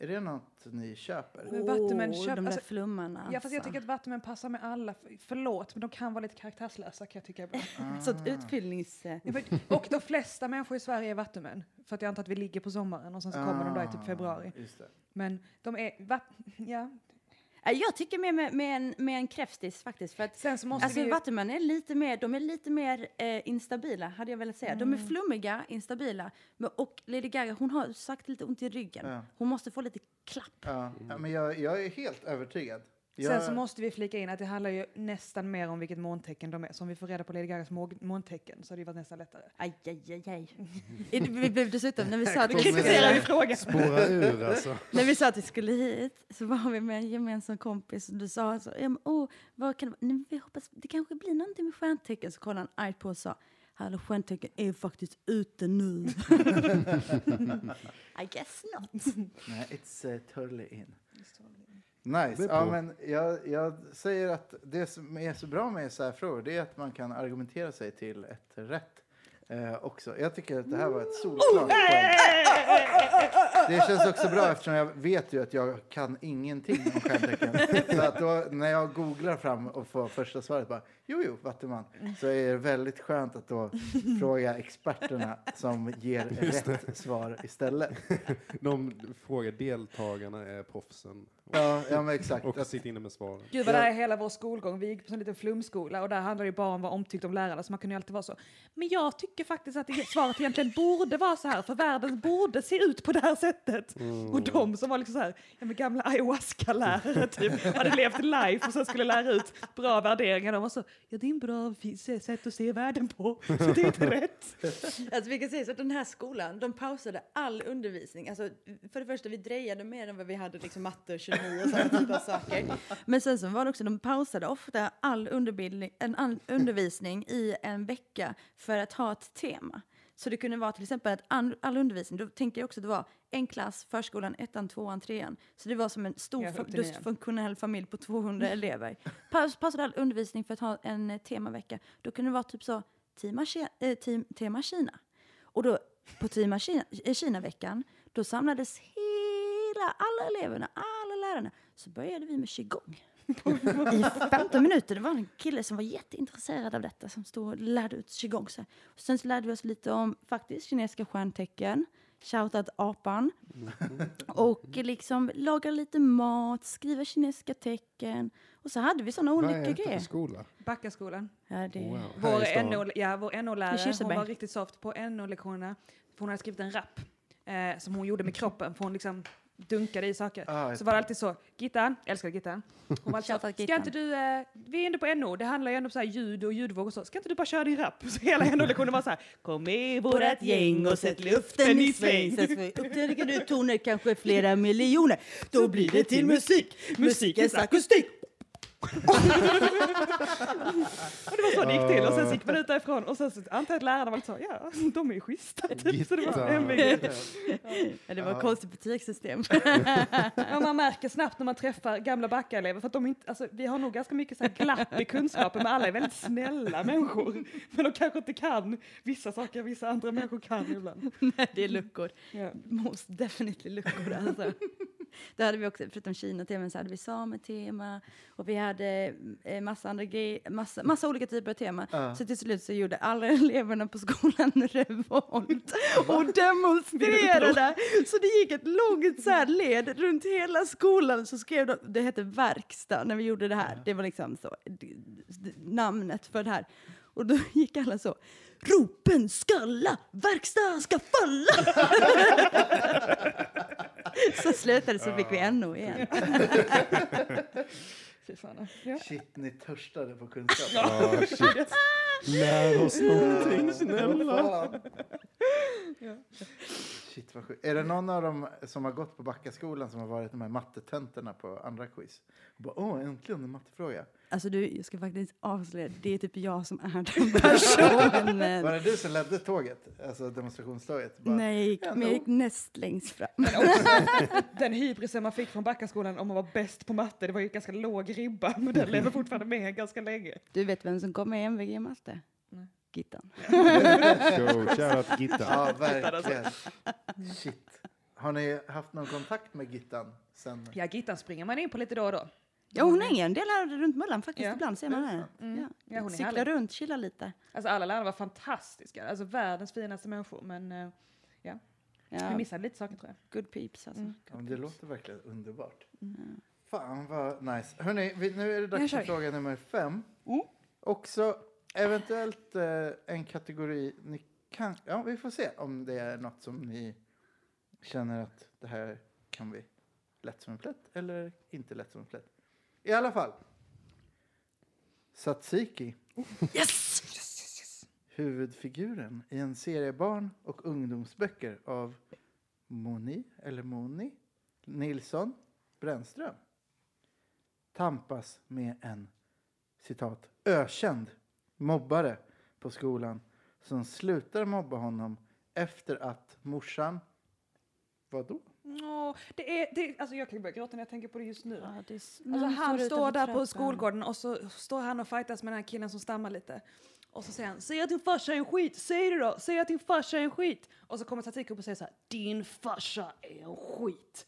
Är det något ni köper? Men Vattuman Åh, köp- de där alltså- flummarna. Ja, fast jag alltså. tycker att Vattuman passar med alla. Förlåt, men de kan vara lite karaktärslösa kan jag tycka ibland. *laughs* Så ett utfyllnings... eh, Och de flesta människor i Sverige är vattumän. För att jag antar att vi ligger på sommaren och sen så kommer de då i typ februari. Ah, Just det. Men de är, vatt, ja. Ja, Jag tycker mer med, med, en, med en kräftis faktiskt. För att, Sen så måste alltså, ju, Vattumän är lite mer, de är lite mer eh, instabila, hade jag velat säga. De är Mm. flummiga, instabila. Men, och Lady Gaga, hon har sagt lite ont i ryggen. Ja. Hon måste få lite klapp. Ja, ja, men jag, jag är helt övertygad. Sen Jag, så måste vi flika in att det handlar ju nästan mer om vilket måntecken de är. Så om vi får reda på Lady Gagas må- måntecken så hade det varit nästan lättare. Aj, aj, aj, aj. *laughs* Vi blev dessutom, när vi sa att vi skulle, frågan. Spåra ur alltså. *laughs* när vi sa att vi skulle hit så var vi med en gemensam kompis och du sa så, ja, men, oh, vad kan det vara? Nej, vi hoppas, det kanske blir någonting med stjärntecken. Så kollade han argt på och sa, hallå stjärntecken är faktiskt ute nu. *laughs* I guess not. Nej, it's uh, totally in. Det Nice. Ja, men jag, jag säger att det som är så bra med så här frågor det är att man kan argumentera sig till ett rätt eh, också. Jag tycker att det här var ett solklart poäng. Det känns också bra eftersom jag vet ju att jag kan ingenting om stjärntecken. *laughs* Så att då, när jag googlar fram och får första svaret bara jo, jo, vattuman. Så är det väldigt skönt att då fråga experterna som ger *laughs* rätt svar istället. *laughs* De frågar deltagarna är proffsen Ja, ja men exakt. och Att- sitter inne med svaren. Gud vad det här är hela vår skolgång. Vi gick på en liten flumskola och där handlade det bara om vad omtyckt om lärarna. Så man kunde ju alltid vara så. Men jag tycker faktiskt att det, svaret egentligen borde vara så här. För världen borde se ut på det här sättet. Och de som var liksom så här, ja men gamla ayahuasca-lärare typ. Hade levt life och sen skulle lära ut bra värderingar. De var så, ja det är en bra sätt att se världen på. Så det är inte *laughs* rätt. Alltså vi kan säga så att den här skolan, de pausade all undervisning. Alltså, för det första, vi drejade mer än vad vi hade liksom matte och kemi och sådana typer av saker. Men sen så var det också, de pausade ofta all, underbildning, en all undervisning i en vecka för att ha ett tema. Så det kunde vara till exempel att all undervisning, då tänker jag också att det var en klass, förskolan, ettan, tvåan, trean. Så det var som en stor dysfunktionell familj på 200 *laughs* elever. Paus, pausade all undervisning för att ha en eh, temavecka. Då kunde det vara typ så, tema, eh, team, tema Kina. Och då på tema Kina, eh, Kina-veckan, då samlades hela, alla eleverna, alla lärarna. Så började vi med qigong. I 15 minuter. Det var en kille som var jätteintresserad av detta som stod och lärde ut qigong. Så. Och sen så lärde vi oss lite om faktiskt kinesiska stjärntecken. Shoutout apan. *laughs* Och liksom laga lite mat, skriva kinesiska tecken. Och så hade vi sådana Vad olika är detta för grejer. skola? Backaskolan. Ja, det, Wow. Här i Vår stan. NO, ja, vår NO-lärare, I hon Kirseberg. var riktigt soft på NO-lektionerna. För hon hade skrivit en rap eh, som hon gjorde med kroppen, för hon liksom dunkade i saker. Ah, så var det alltid så, Gittan, älskar Gittan. Hon var alltid så, ska inte du, eh, vi är ändå på NO, det handlar ju ändå om så här ljud och ljudvåg och så, ska inte du bara köra din rap? Så hela *laughs* NO-lektionen var så här, kom med vårat gäng och sätt luften i sväng. Upptäcker du toner kanske flera *laughs* miljoner, då blir det till musik. Musikens akustik. Och det var så det gick till och sen så gick man ut därifrån och sen så antar jag att lärarna var lite så, ja, de är ju schyssta. Typ. *laughs* Så det var. MVG. Ja, det var ett konstigt betygssystem. Ja, man märker snabbt när man träffar gamla Backa-elever, för att de inte, alltså, vi har nog ganska mycket så här glapp i kunskapen, men alla är väldigt snälla människor. Men de kanske inte kan vissa saker vissa andra människor kan ibland. Nej, det är luckor. Ja. Most definitely luckor alltså. *laughs* Då hade vi också, förutom Kina-teman, så hade vi sametema och vi hade eh, massa andra grejer, massa, massa olika typer av tema. Ja. Så till slut så gjorde alla *laughs* eleverna på skolan *laughs* revolt och demonstrerade. Så det gick ett långt så här led runt hela skolan. Så skrev de, det hette verkstad när vi gjorde det här. Det var liksom så, namnet för det här. Och då gick alla så. Ropen skalla, verkstad ska falla! *laughs* så slutade så fick vi NO igen. *laughs* Ja. Shit, ni törstade på kunskap. Ja, shit. Lär oss någonting, snälla. Fan. Shit vad sjukt. Är det någon av dem som har gått på Backaskolan som har varit de här mattetönterna på andra quiz? Och bara, Åh, äntligen en mattefråga. Alltså du, jag ska faktiskt avslöja, det är typ jag som är den *laughs* personen. Var det du som ledde tåget? Alltså demonstrationståget? Bara, Nej, jag gick, Ja, men jag gick näst längst fram. *laughs* Den hybrisen man fick från Backaskolan om man var bäst på matte, det var ju ganska låg ribba, men den lever fortfarande med ganska länge. Du vet vem som kom med i MVG matte? Gittan. Shoutout Gitta. Ja, verkligen. Shit. Har ni haft någon kontakt med Gittan sen? Ja, Gittan springer man in på lite då och då. Ja, hon hänger en del här runt Möllan faktiskt. Ja. Ibland ser man henne. Mm. Ja. Ja, hon är Cyklar härlig. runt, chillar lite. Alltså alla lärare var fantastiska, alltså världens finaste människor. Men eh, ja, Ja, vi missade lite saker tror jag. good peeps alltså. Mm. Ja, men det låter verkligen underbart. Fan vad nice. Hörrni, nu är det dags för fråga nummer fem. Mm. Också eventuellt eh, en kategori ni kan... Ja, vi får se om det är något som ni känner att det här kan vi lätt som en plätt eller inte lätt som en plätt. I alla fall. Satsiki. Yes! Huvudfiguren i en serie barn och ungdomsböcker av Moni, eller Moni, Nilsson Brännström tampas med en citat ökänd mobbare på skolan som slutar mobba honom efter att morsan Vadå? Åh, det är, det, alltså jag kan börja gråta när jag tänker på det just nu. Ja, det är Alltså han står där på skolgården och så står han och fightas med den här killen som stammar lite. Och så säger han, säg att din farsa är en skit, säg det då, säg att din farsa är en skit. Och så kommer Tatik upp och säger så här, din farsa är en skit.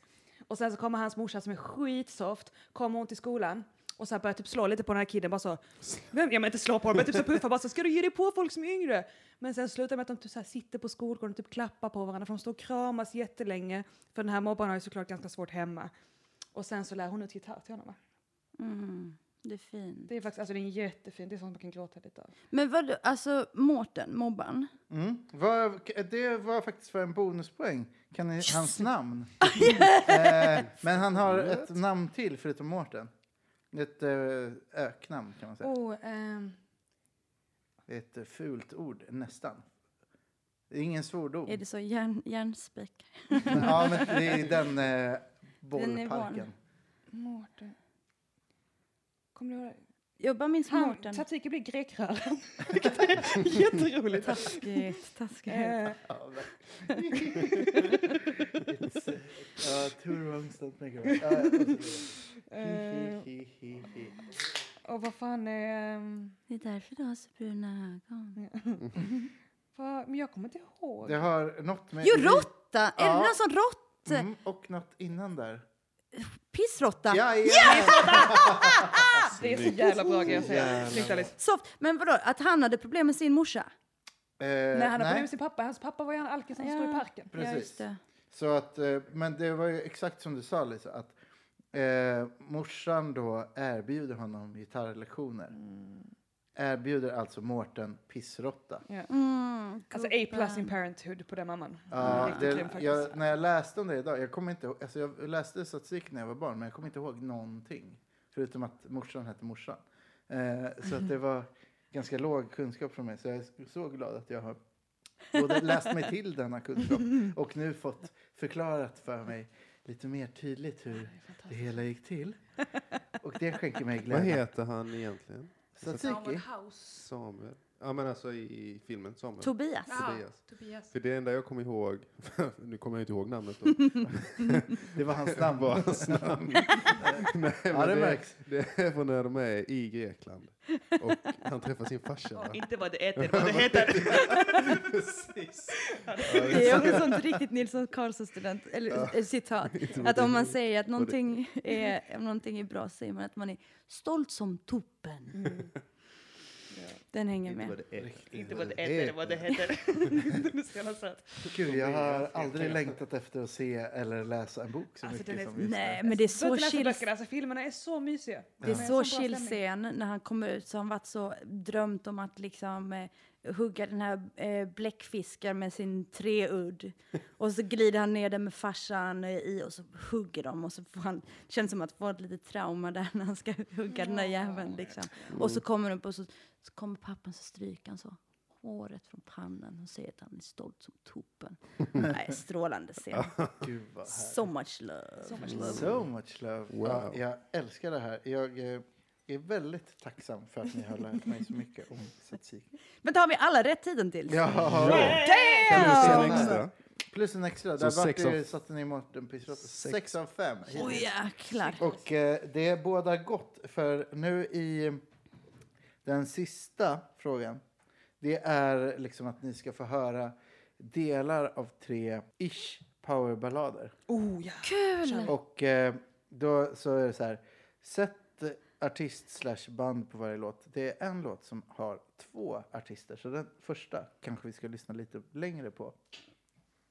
Och sen så kommer hans morsa som är skitsoft, kommer hon till skolan och så här börjar typ slå lite på den här killen bara så. Vem, ja men inte slå på honom, men typ så puffar bara så, ska du ge dig på folk som är yngre? Men sen slutar med att de typ så här sitter på skolgården och typ klappar på varandra för de står och kramas jättelänge. För den här mobbaren har ju såklart ganska svårt hemma. Och sen så lär hon ut gitarr till honom va? Mm, det är fint. Det är faktiskt, alltså det är en jättefin, det är sånt man kan gråta lite av. Men vad, alltså Mårten, mobbaren. Mm. Vad- Det var faktiskt för en bonuspoäng. Kan ni hans namn? *laughs* eh, men han har ett namn till förutom Mårten. Ett eh, öknamn kan man säga. Oh, ehm, ett fult ord, nästan. Det är ingen svordom. Är det så järn, järnspik? Men, *laughs* ja, men det är den eh, bollparken. Mårten. Kommer du ihåg? Jag bara minns Han, Mårten. Tzatziki blir grekröra. *laughs* Vilket är jätteroligt. Taskigt, taskigt. Eh, Ja, It's, uh, two wrongs don't make a right. Ja, och så vidare. eh, hi, hi, hi. och vad fan är... ehm, Det är därför du har så bruna ögon. *laughs* men jag kommer inte ihåg. Det har något med... Jo, råtta! Är det någon sån rått? Mm, och något innan där. Pissråtta? Ja, ja. *laughs* det är så jävla bra grejer att säga. Snyggt. Soft. Men vadå, att han hade problem med sin morsa? Eh, Nej, han har nej. problem med sin pappa. Hans pappa var ju en alkis som stod i parken. Ja, Precis. det. Så att, eh, men det var ju exakt som du sa Lisa, att eh, morsan då erbjuder honom gitarrlektioner. Mm. Erbjuder alltså Mårten pissrotta. Mm, Alltså A plus in parenthood på den mamman. Ja, det, jag, när jag läste om det idag, jag kommer inte alltså jag läste statistik när jag var barn, men jag kommer inte ihåg någonting. Förutom att morsan hette morsan. Eh, så att det var ganska låg kunskap från mig. Så jag är så glad att jag har både läst mig till denna kunskap och nu fått förklarat för mig lite mer tydligt hur det hela gick till. Och det skänker mig Vad glädje. heter han egentligen? Satsiki? House. Samuel? Ja, men alltså i, i filmen Samuel. Tobias. Tobias. Tobias. För det enda jag kommer ihåg, *laughs* nu kommer jag inte ihåg namnet då. *laughs* Det var hans namn. *laughs* Var hans namn. Nej, Ja, det det, märks. det är från när de är i Grekland. Och han träffar sin farsa. va? Inte vad det heter, vad det heter. Precis. Det är också sånt riktigt Nilsson Karlsson-student, eller eh, citat. Att om man säger att någonting är, om någonting är bra säger man att man är stolt som toppen. Den hänger Inte vad med. det är. Inte vad det heter, vad det heter. *laughs* Är så. Gud, jag har aldrig längtat efter att se eller läsa en bok så Alltså, mycket den är- som just Nej, nu. men det är så chill. böckerna, alltså filmerna är så mysiga. Det är De så bra chill stämning. scen när han kommer ut så har han varit så drömt om att liksom eh, hugga den här eh, bläckfiskar med sin treudd. *laughs* Och så glider han ner där med farsan eh, i och så hugger de och så får han, det känns som att få ett litet trauma där när han ska hugga den där jäveln liksom. Och så kommer de på så, så kommer pappan så stryker han så håret från pannan och säger att han är stolt som toppen. *laughs* Nej, strålande scen. Gud. So much love. So much love. So much love. Wow. Ja, jag älskar det här. Jag eh, är väldigt tacksam för att ni har lärt mig så mycket om tzatziki. Men tar vi alla rätt tiden till? Ja, du se en Damn! extra? plus en extra. Så Där sex av- satte ni Mårten Pissrotta. Sex. Sex av fem. Oj jäklar. Och eh, det bådar gott för nu i den sista frågan. Det är liksom att ni ska få höra delar av tre ish powerballader. Oh, ja. Kul! Och eh, då så är det så här. Sätt artist slash band på varje låt. Det är en låt som har två artister. Så den första kanske vi ska lyssna lite längre på.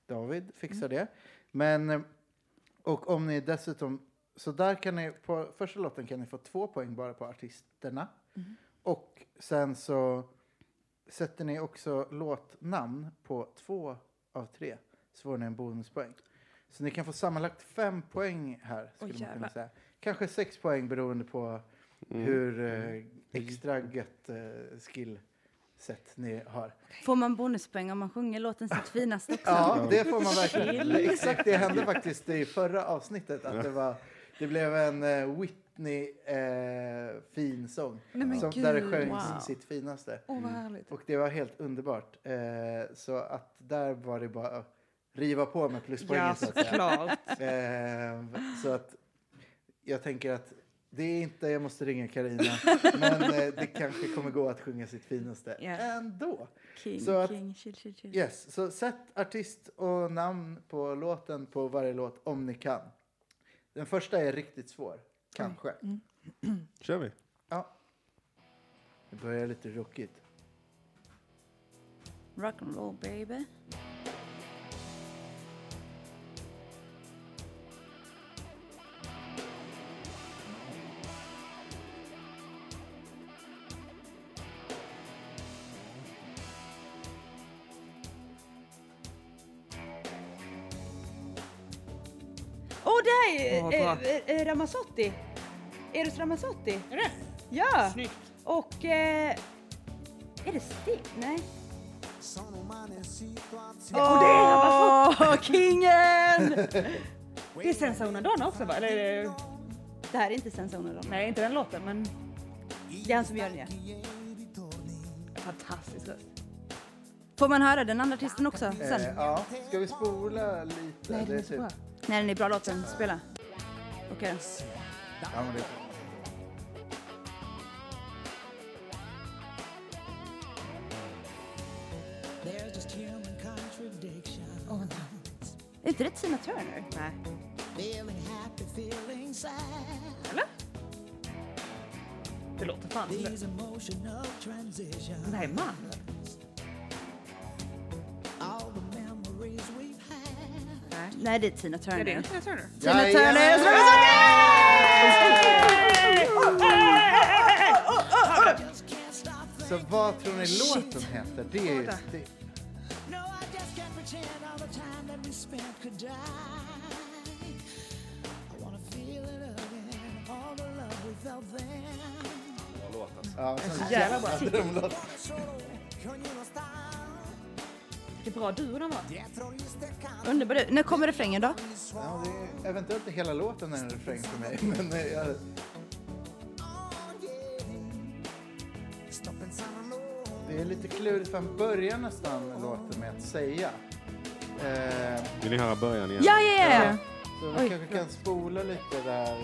David fixar det. Men, och om ni dessutom, så där kan ni, på första låten kan ni få två poäng bara på artisterna. Och sen så sätter ni också låtnamn på två av tre. Så får ni en bonuspoäng. Så ni kan få sammanlagt fem poäng här. Skulle man kunna jävlar. säga. Kanske sex poäng beroende på hur eh, extra gött eh, skillset ni har. Får man bonuspoäng om man sjunger låten sitt *laughs* finaste också? Ja, det får man verkligen. Exakt det hände faktiskt i förra avsnittet. Att det, var, det blev en eh, Whitney eh, som, där det sjöngs wow. sitt finaste. Härligt. Och det var helt underbart. Eh, så att där var det bara att riva på med pluspoängen Ja, såklart. *laughs* Eh, så att jag tänker att det är inte jag måste ringa Karina *laughs* men eh, det kanske kommer gå att sjunga sitt finaste Ja. ändå. King, Så att- king, chill, chill, chill. Yes, så sätt artist och namn på låten på varje låt om ni kan. Den första är riktigt svår, kanske. *clears throat* Kör vi. Ja. Det börjar lite rockigt. Rock and roll baby. Åh, oh, det är Åh, eh, Ramazzotti. Eros Ramazzotti. Är det? Ja! Snyggt. Och... Eh, är det Stig? Nej. Åh, kingen! Det är *laughs* Senza Una Donna också va? Eller är det... Det här är inte Sensona då. Nej, inte den låten, men Det är han som gör det. fantastisk röst. Får man höra den andra artisten också sen? Eh, ja, ska vi spola lite? Nej, den är Det så bra. Nej, den är bra låten. Spela. Okej. Human contradiction. Är inte det Tina Turner? Nej. Feeling happy, feeling sad. Eller? Det låter fan som det. Det här är man. Nej. Det är Tina Ja, det är Turner. Tina Turner. Tina. Turner! Can't stop så vad tror ni låten heter? Det är just det. No, I just can't pretend all the time that we spent could die. I wanna feel it again, all the love we felt then. Ja, så jävla bra. *laughs* Vilken bra duo de var. Underbar du. När kommer refrängen då? Ja, det är eventuellt inte hela låten är en refräng för mig. Men eh, jag, det är lite klurigt för han börjar nästan låten med att säga. Eh, Vill ni höra början igen? Ja, ja, ja. så Oj, vi kanske kan spola lite där.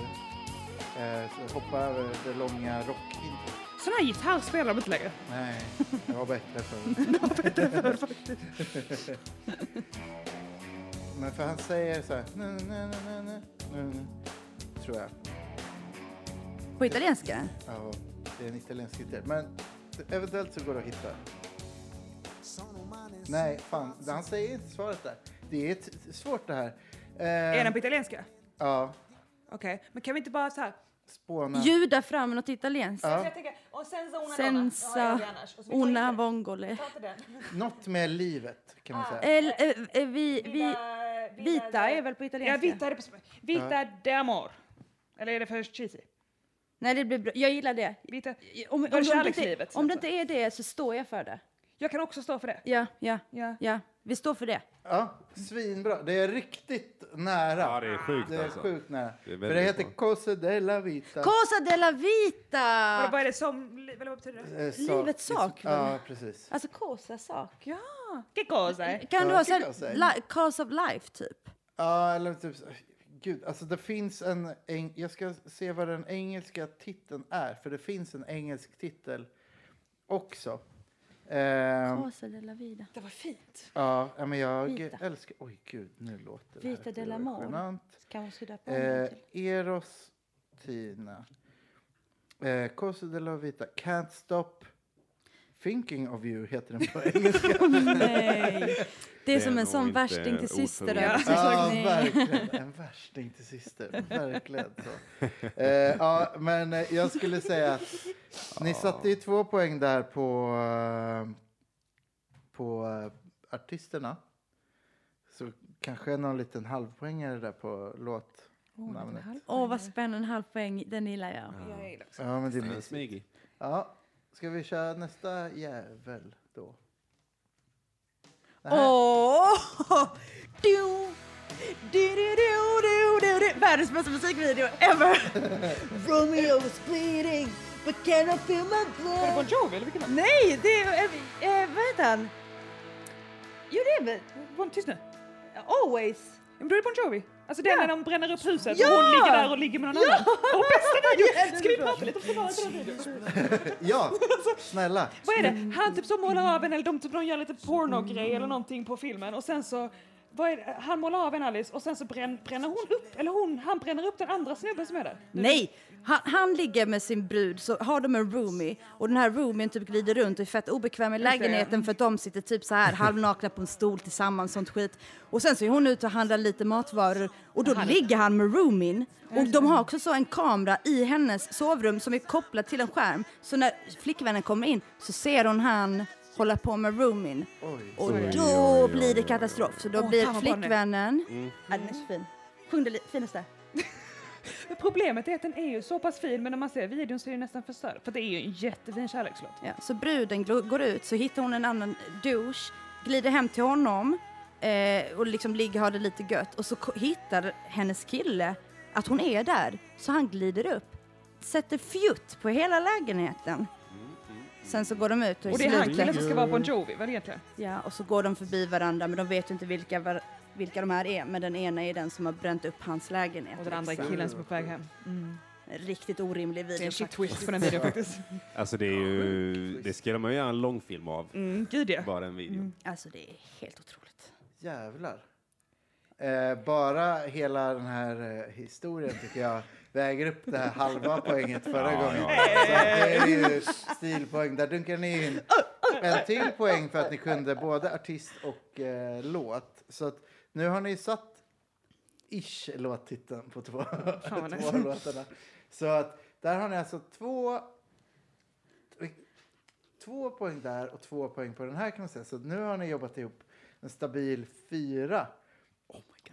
Eh, så hoppa över det långa rockintrot. Sån här gitarr spelar de inte längre. Nej, det var bättre förr. *laughs* Men för han säger så här. "Nu, nu, nu, nu, nu, nu, nu", Tror jag. På italienska? Ja, det är en italiensk gitarr. Men eventuellt så går det att hitta. Nej, fan. Han säger inte svaret där. Det är svårt det här. Eh, Är den på italienska? Ja, Okej, men kan vi inte bara så här... spåna. Ljuda fram något italienskt. Ja. Och senza una Senza. Ja, una vongole. Något med livet kan man säga. El, eh, eh, vi, vi, Vita- är väl på Ja, italienska? vita är på Vita de amor. Eller är det för cheesy? Nej, det blir bra. Jag gillar det. Vita. Om, om, det om, det inte, om det inte är det så står jag för det. Jag kan också stå för det. Ja, ja, Ja. ja. Vi står för det. Ja, svinbra. Det är riktigt nära. Ja, det är sjukt Det är alltså. sjukt nära. Det är För det väldigt heter bra. Cosa della Vita. Cosa della Vad, vita! vad är det som... Eller vad betyder det? Eh, sak- Livets sak, Ja, precis. Alltså cosa sak. Ja, che cosa? Kan du ha det kan så jag säga. li- cause of life typ? Ja, eller typ... så- Gud, alltså det finns en... en jag ska se vad den engelska titeln är. För det finns en engelsk titel också. Cosa de la vida. Det var fint. ja, men jag Vita. älskar... Oj, gud, nu låter det Vita här del amor. genant. Kanske döpa om Eh, till. Eros Tina. Eh, Cosa de la Vita. Can't stop thinking of you heter den på *laughs* engelska. Nej. Det är Det som en sån inte värsting till syster. ja, verkligen. En värsting till syster. Verkligen så. Eh, ja, men eh, jag skulle säga att ni satte ju två poäng där på, eh, på eh, artisterna. Så kanske någon liten halvpoängare där på låtnamnet. Åh, vad spännande. En halv poäng. Den gillar jag. Jag gillar också. Ja, men det är mysigt. Smygig. Ja, ska vi köra nästa jävel då? Åh! Du, du, du, du, du, du, du. Världens bästa musikvideo ever! *laughs* Romeo was bleeding, but can I feel my Var det Bon blood? Jovi eller vilken? Nej, det är... Eh, eh, vad heter han? Jo, det är väl... Bon, tyst nu. Always. Men då är det Bon Jovi. Alltså den när de bränner upp huset Ja! och hon ligger där och ligger med någon annan. Åh, bästa *laughs* video! Ska vi prata lite om förvaret videon? *laughs* Ja, snälla. Vad är det? Han typ så målar av en eller de, typ, de gör lite pornogrej eller någonting på filmen och sen så det? Han målar av en Alice och sen så brän, bränner hon upp, eller hon, han bränner upp den andra snubben som är där. Nej, han, han ligger med sin brud, så har de en roomie och den här roomien typ glider runt och är fett obekväm i lägenheten för att de sitter typ så här halvnakna på en stol tillsammans, sånt skit. Och sen så är hon ute och handlar lite matvaror och då ligger han med roomien. Och de har också så en kamera i hennes sovrum som är kopplad till en skärm. Så när flickvännen kommer in så ser hon han hålla på med roomien. Oj. Och då oj, oj, blir det katastrof. Så då Åh, blir fan vad bra den är. flickvännen... Mm. Ja, den är så fin. Sjung det li- finaste. Men *laughs* problemet är att den är ju så pass fin men när man ser videon så är den nästan förstörd. För det är ju en jättefin kärlekslåt. Ja, så bruden gl- går ut, så hittar hon en annan douche, glider hem till honom eh, och liksom ligger och har det lite gött. Och så ko- hittar hennes kille att hon är där, så han glider upp, sätter fjutt på hela lägenheten. Sen så går de ut och, Och det är han killen som ska vara Bon Jovi väl egentligen? Ja, och så går de förbi varandra, men de vet ju inte vilka, var- vilka de här är. Men den ena är den som har bränt upp hans lägenhet. Och den andra är liksom. killen som är på väg hem. Mm. Riktigt orimlig Det är video en shit faktiskt. twist på den videon *laughs* faktiskt. Alltså det är ju, det skulle man ju göra en långfilm av. Mm, gud ja. Bara en video. Alltså det är helt otroligt. Jävlar. Eh, bara hela den här eh, historien tycker jag väger upp det här halva *laughs* poänget förra Ja, gången. ja. Så det är ju stilpoäng. Där dunkar ni in en till poäng för att ni kunde både artist och eh, låt. Så att nu har ni satt ish låttiteln på två, *laughs* två nice. låtarna. Så att där har ni alltså två två poäng där och två poäng på den här kan man säga. Så nu har ni jobbat ihop en stabil fyra.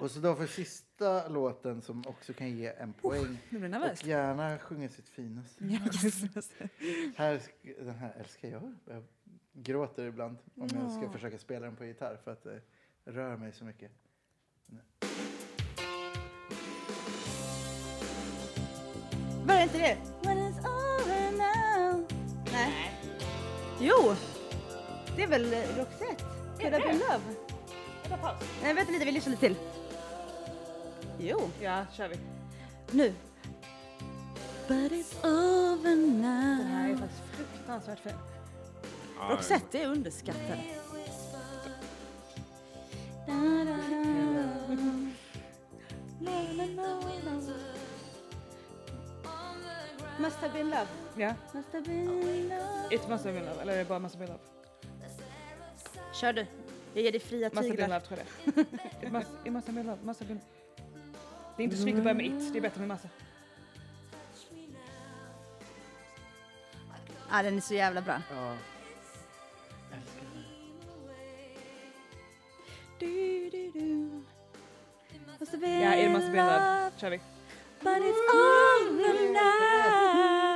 Och så då för sista låten som också kan ge en poäng. Nu blir jag nervös. Och gärna sjunga sitt finaste. Här, den här älskar jag. Jag gråter ibland om jag ska försöka spela den på gitarr för att det rör mig så mycket. Var det inte det? When it's over now. Nej. Jo! Det är väl eh, Roxette? Could have been love? Nej, vänta lite, vi lyssnar lite till. Jo, Ja, kör vi. nu. But it's over Den här är now. faktiskt fruktansvärt fin. Roxette är underskattad. Must have been love. Ja. Must have been love. It must have been love. Eller är det bara must have been love? Kör du. Jag ger dig fria Must have been tyglar. love tror jag det *laughs* It must, it must have been love. Must have been... Det är inte snyggt att börja med it. Det är bättre med massa. Ja, den är så jävla bra. Ja. Älskar den. Du, du, du. Ja, love. Kör vi. But it's. Mm, mm, mm.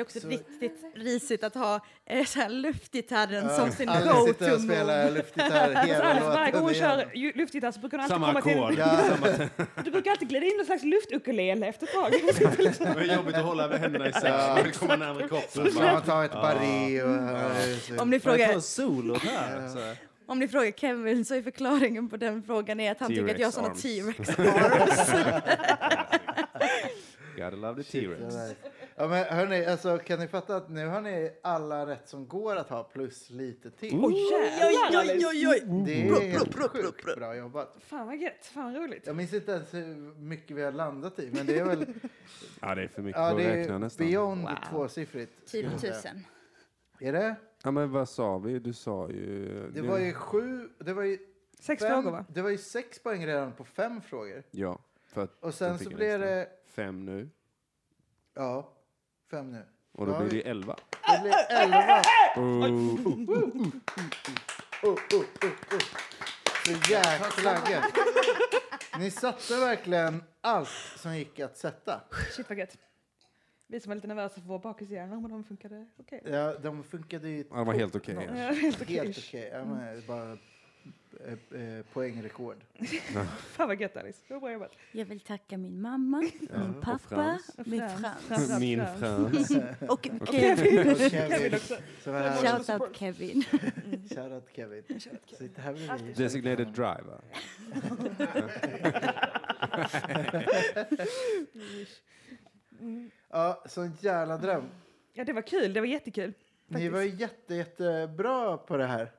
Det är också Så- riktigt risigt att ha eh, så här luftgitarren Ja, som sin Alice sitter och go-to spelar luftgitarr *laughs* Alltså hela Alice, varje gång hon kör luftgitarr så brukar hon alltid Samma komma till... ackord. Ja, *laughs* Du brukar alltid glida in någon slags luftukulele efter ett tag. *laughs* Det är jobbigt att hålla med händerna isär. Ja. Vill komma närmare kroppen. man ta ett barré och... Ja. Om ni frågar, en solo här? Så om ni frågar Kevin så är förklaringen på den frågan är att han tycker att jag har såna T-Rex T-Rex arms. Gotta love the T-Rex. Ja, men hörni, alltså, kan ni fatta att nu har ni alla rätt som går att ha plus lite till. Oj, jävlar, Alice. Det är helt sjukt bra jobbat. Fan vad gött, fan vad roligt. Jag minns inte ens hur mycket vi har landat i, men det är väl *laughs* Ja, det är för mycket ja, att det räkna är nästan. beyond Wow. tvåsiffrigt. skulle Typ jag säga. tusen. Är det? Ja, men vad sa vi? Du sa ju... Det var ju sju, det var ju Sex fem, frågor va? Det var ju sex poäng redan på fem frågor. Ja, för att Och sen så blev extra. det, Fem nu. ja, fem nu. Och då blir det elva. Det blir elva. Så jäkla gött. Ni satte verkligen allt som gick att sätta. Shit vad gött. Vi som var lite nervösa för vår bakishjärna, men de funkade okej. Ja, de funkade ju Ja, det var helt okej. toppen. Ja, helt okej. Helt okej. Ja, men bara eh, eh, poängrekord. *laughs* Fan vad gött Alice, det var bra jobbat. Jag vill tacka min mamma, min pappa, min Frans. Min Frans. *laughs* *laughs* Och Kevin. Kevin också. Shoutout Kevin. Shoutout Kevin. Sitter här bredvid. Designated driver. Ja, sån jävla dröm. Ja det var kul, det var jättekul. Ni var jätte, jättebra på det här.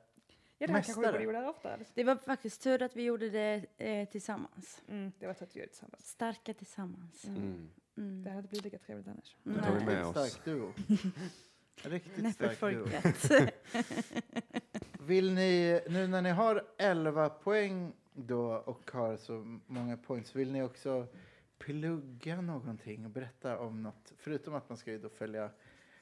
Ja det här kanske vi borde göra oftare. Alice. Det var faktiskt tur att vi gjorde det eh, tillsammans. Mm, det var så att vi gjorde det tillsammans. Starka tillsammans. Mm. Mm. Det hade inte blivit lika trevligt annars. Det tar vi med oss. Stark duo. *laughs* Riktigt stark duo. *laughs* Vill ni, nu när ni har 11 poäng då och har så många points, vill ni också plugga någonting och berätta om något? Förutom att man ska ju då följa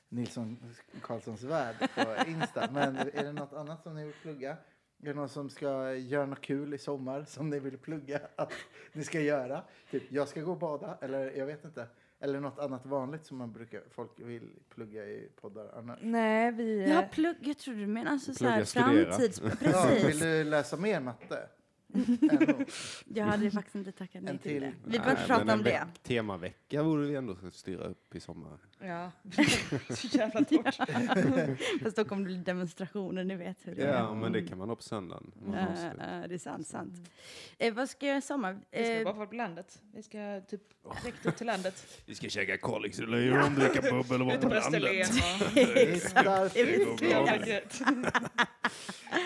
Nilsson Karlssons värld på Insta. Men är det något annat som ni vill plugga? Är det någon som ska göra något kul i sommar som ni vill plugga att ni ska göra? Typ, jag ska gå och bada, eller jag vet inte. Eller något annat vanligt som man brukar, folk vill plugga i poddar annars. Nej, vi... eh, Ja, plugg, jag tror du menar alltså så här framtids... Ja, vill Precis. du läsa mer matte? *laughs* Jag hade faktiskt inte tackat nej till till. det. Vi behöver prata om det. veck- Temavecka borde vi ändå styra upp i sommar. Ja, *laughs* så jävla torrt. *laughs* Fast då kommer det bli demonstrationer, ni vet hur det är. Ja, men det kan man ha på söndagen. måste. ja, det är sant, sant. Eh, vad ska jag göra i sommar? Vi ska Eh, bara vara på landet. Vi ska typ direkt ut till landet. *laughs* Vi ska käka Kalixlöjrom, dricka bubbel och vara på landet. och- Det.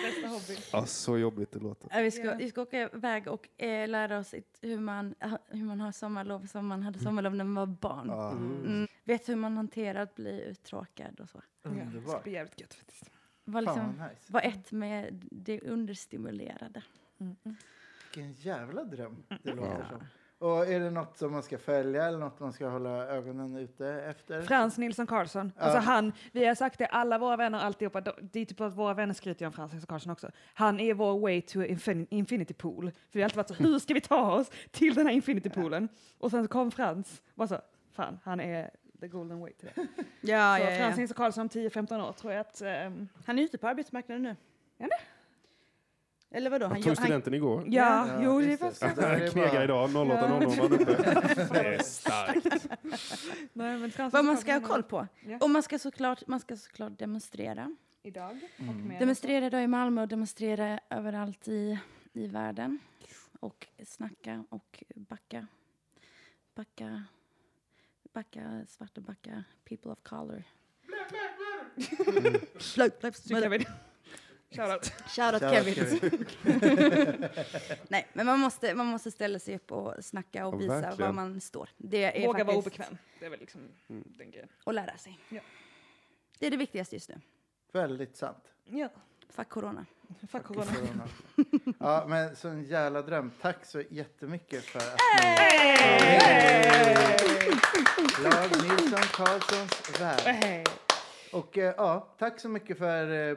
Bästa hobby. Ja, så jobbigt det låter. Ja, vi, ska, vi ska åka iväg och eh, lära oss hur, man, hur man har sommarlov som man hade sommarlov när man var barn. Mm. Vet hur man hanterar att bli uttråkad och så. Ja, det ska underbart. bli jävligt gött faktiskt. Var, Fan liksom, vad nice. var ett med det understimulerade. Vilken jävla dröm det låter som. Och är det något som man ska följa eller något man ska hålla ögonen ute efter? Frans Nilsson Karlsson. Ja. Alltså han, vi har sagt det, alla våra vänner alltihopa, de- det är typ att våra vänner skryter om Frans Nilsson Karlsson också. Han är vår way to infin- infinity pool. För vi har alltid varit så, hur ska vi ta oss till den här infinity poolen? Och sen så kom Frans, bara så, fan han är the golden way till det. Ja, så Frans Nilsson Karlsson om 10-15 år tror jag att, ehm, Han är ute på arbetsmarknaden nu. Är Eller vadå? Han Han, tog han, studenten igår. ja, Ja, jo det det. faktiskt Så det Knegar bara- idag, 08.00 var han uppe. Det är starkt. *laughs* Nej, men vad man ska ha koll på. Ja. Och man ska såklart, man ska såklart demonstrera. Idag och Mm. Demonstrera idag i Malmö och demonstrera överallt i, i världen. Och snacka och backa. Backa, backa svarta, backa people of color. Black lives matter. Kevin. Shoutout. Shoutout Shoutout Kevin. Kevin. *laughs* Nej, men man måste, man måste ställa sig upp och snacka och visa verkligen. var man står. Det är Våga vara obekväm. Det är väl liksom den grejen. Och lära sig. Ja. Det är det viktigaste just nu. Väldigt sant. Ja, Fuck corona. Fuck corona. Corona. Ja, men så en jävla dröm. Tack så jättemycket för att ni... Lag Nilsson Karlssons värld. Hey. Och eh, ja, tack så mycket för eh,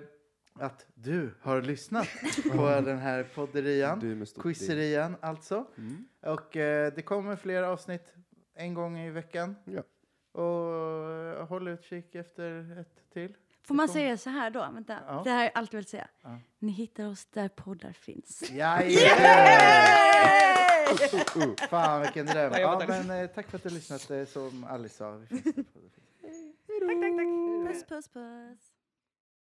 att du har lyssnat på den här podderian. Quizerian alltså. Mm. Och eh, det kommer fler avsnitt en gång i veckan. Ja. Och eh, håll utkik efter ett till. Får man säga så här då? Vänta, Ja. det här har jag alltid velat säga. Ja. Ni hittar oss där poddar finns. Jajamän! Fan vilken dröm. Ja, men, eh, tack för att du lyssnat. Eh, som Alice sa. Vi finns på- Puss, puss, puss.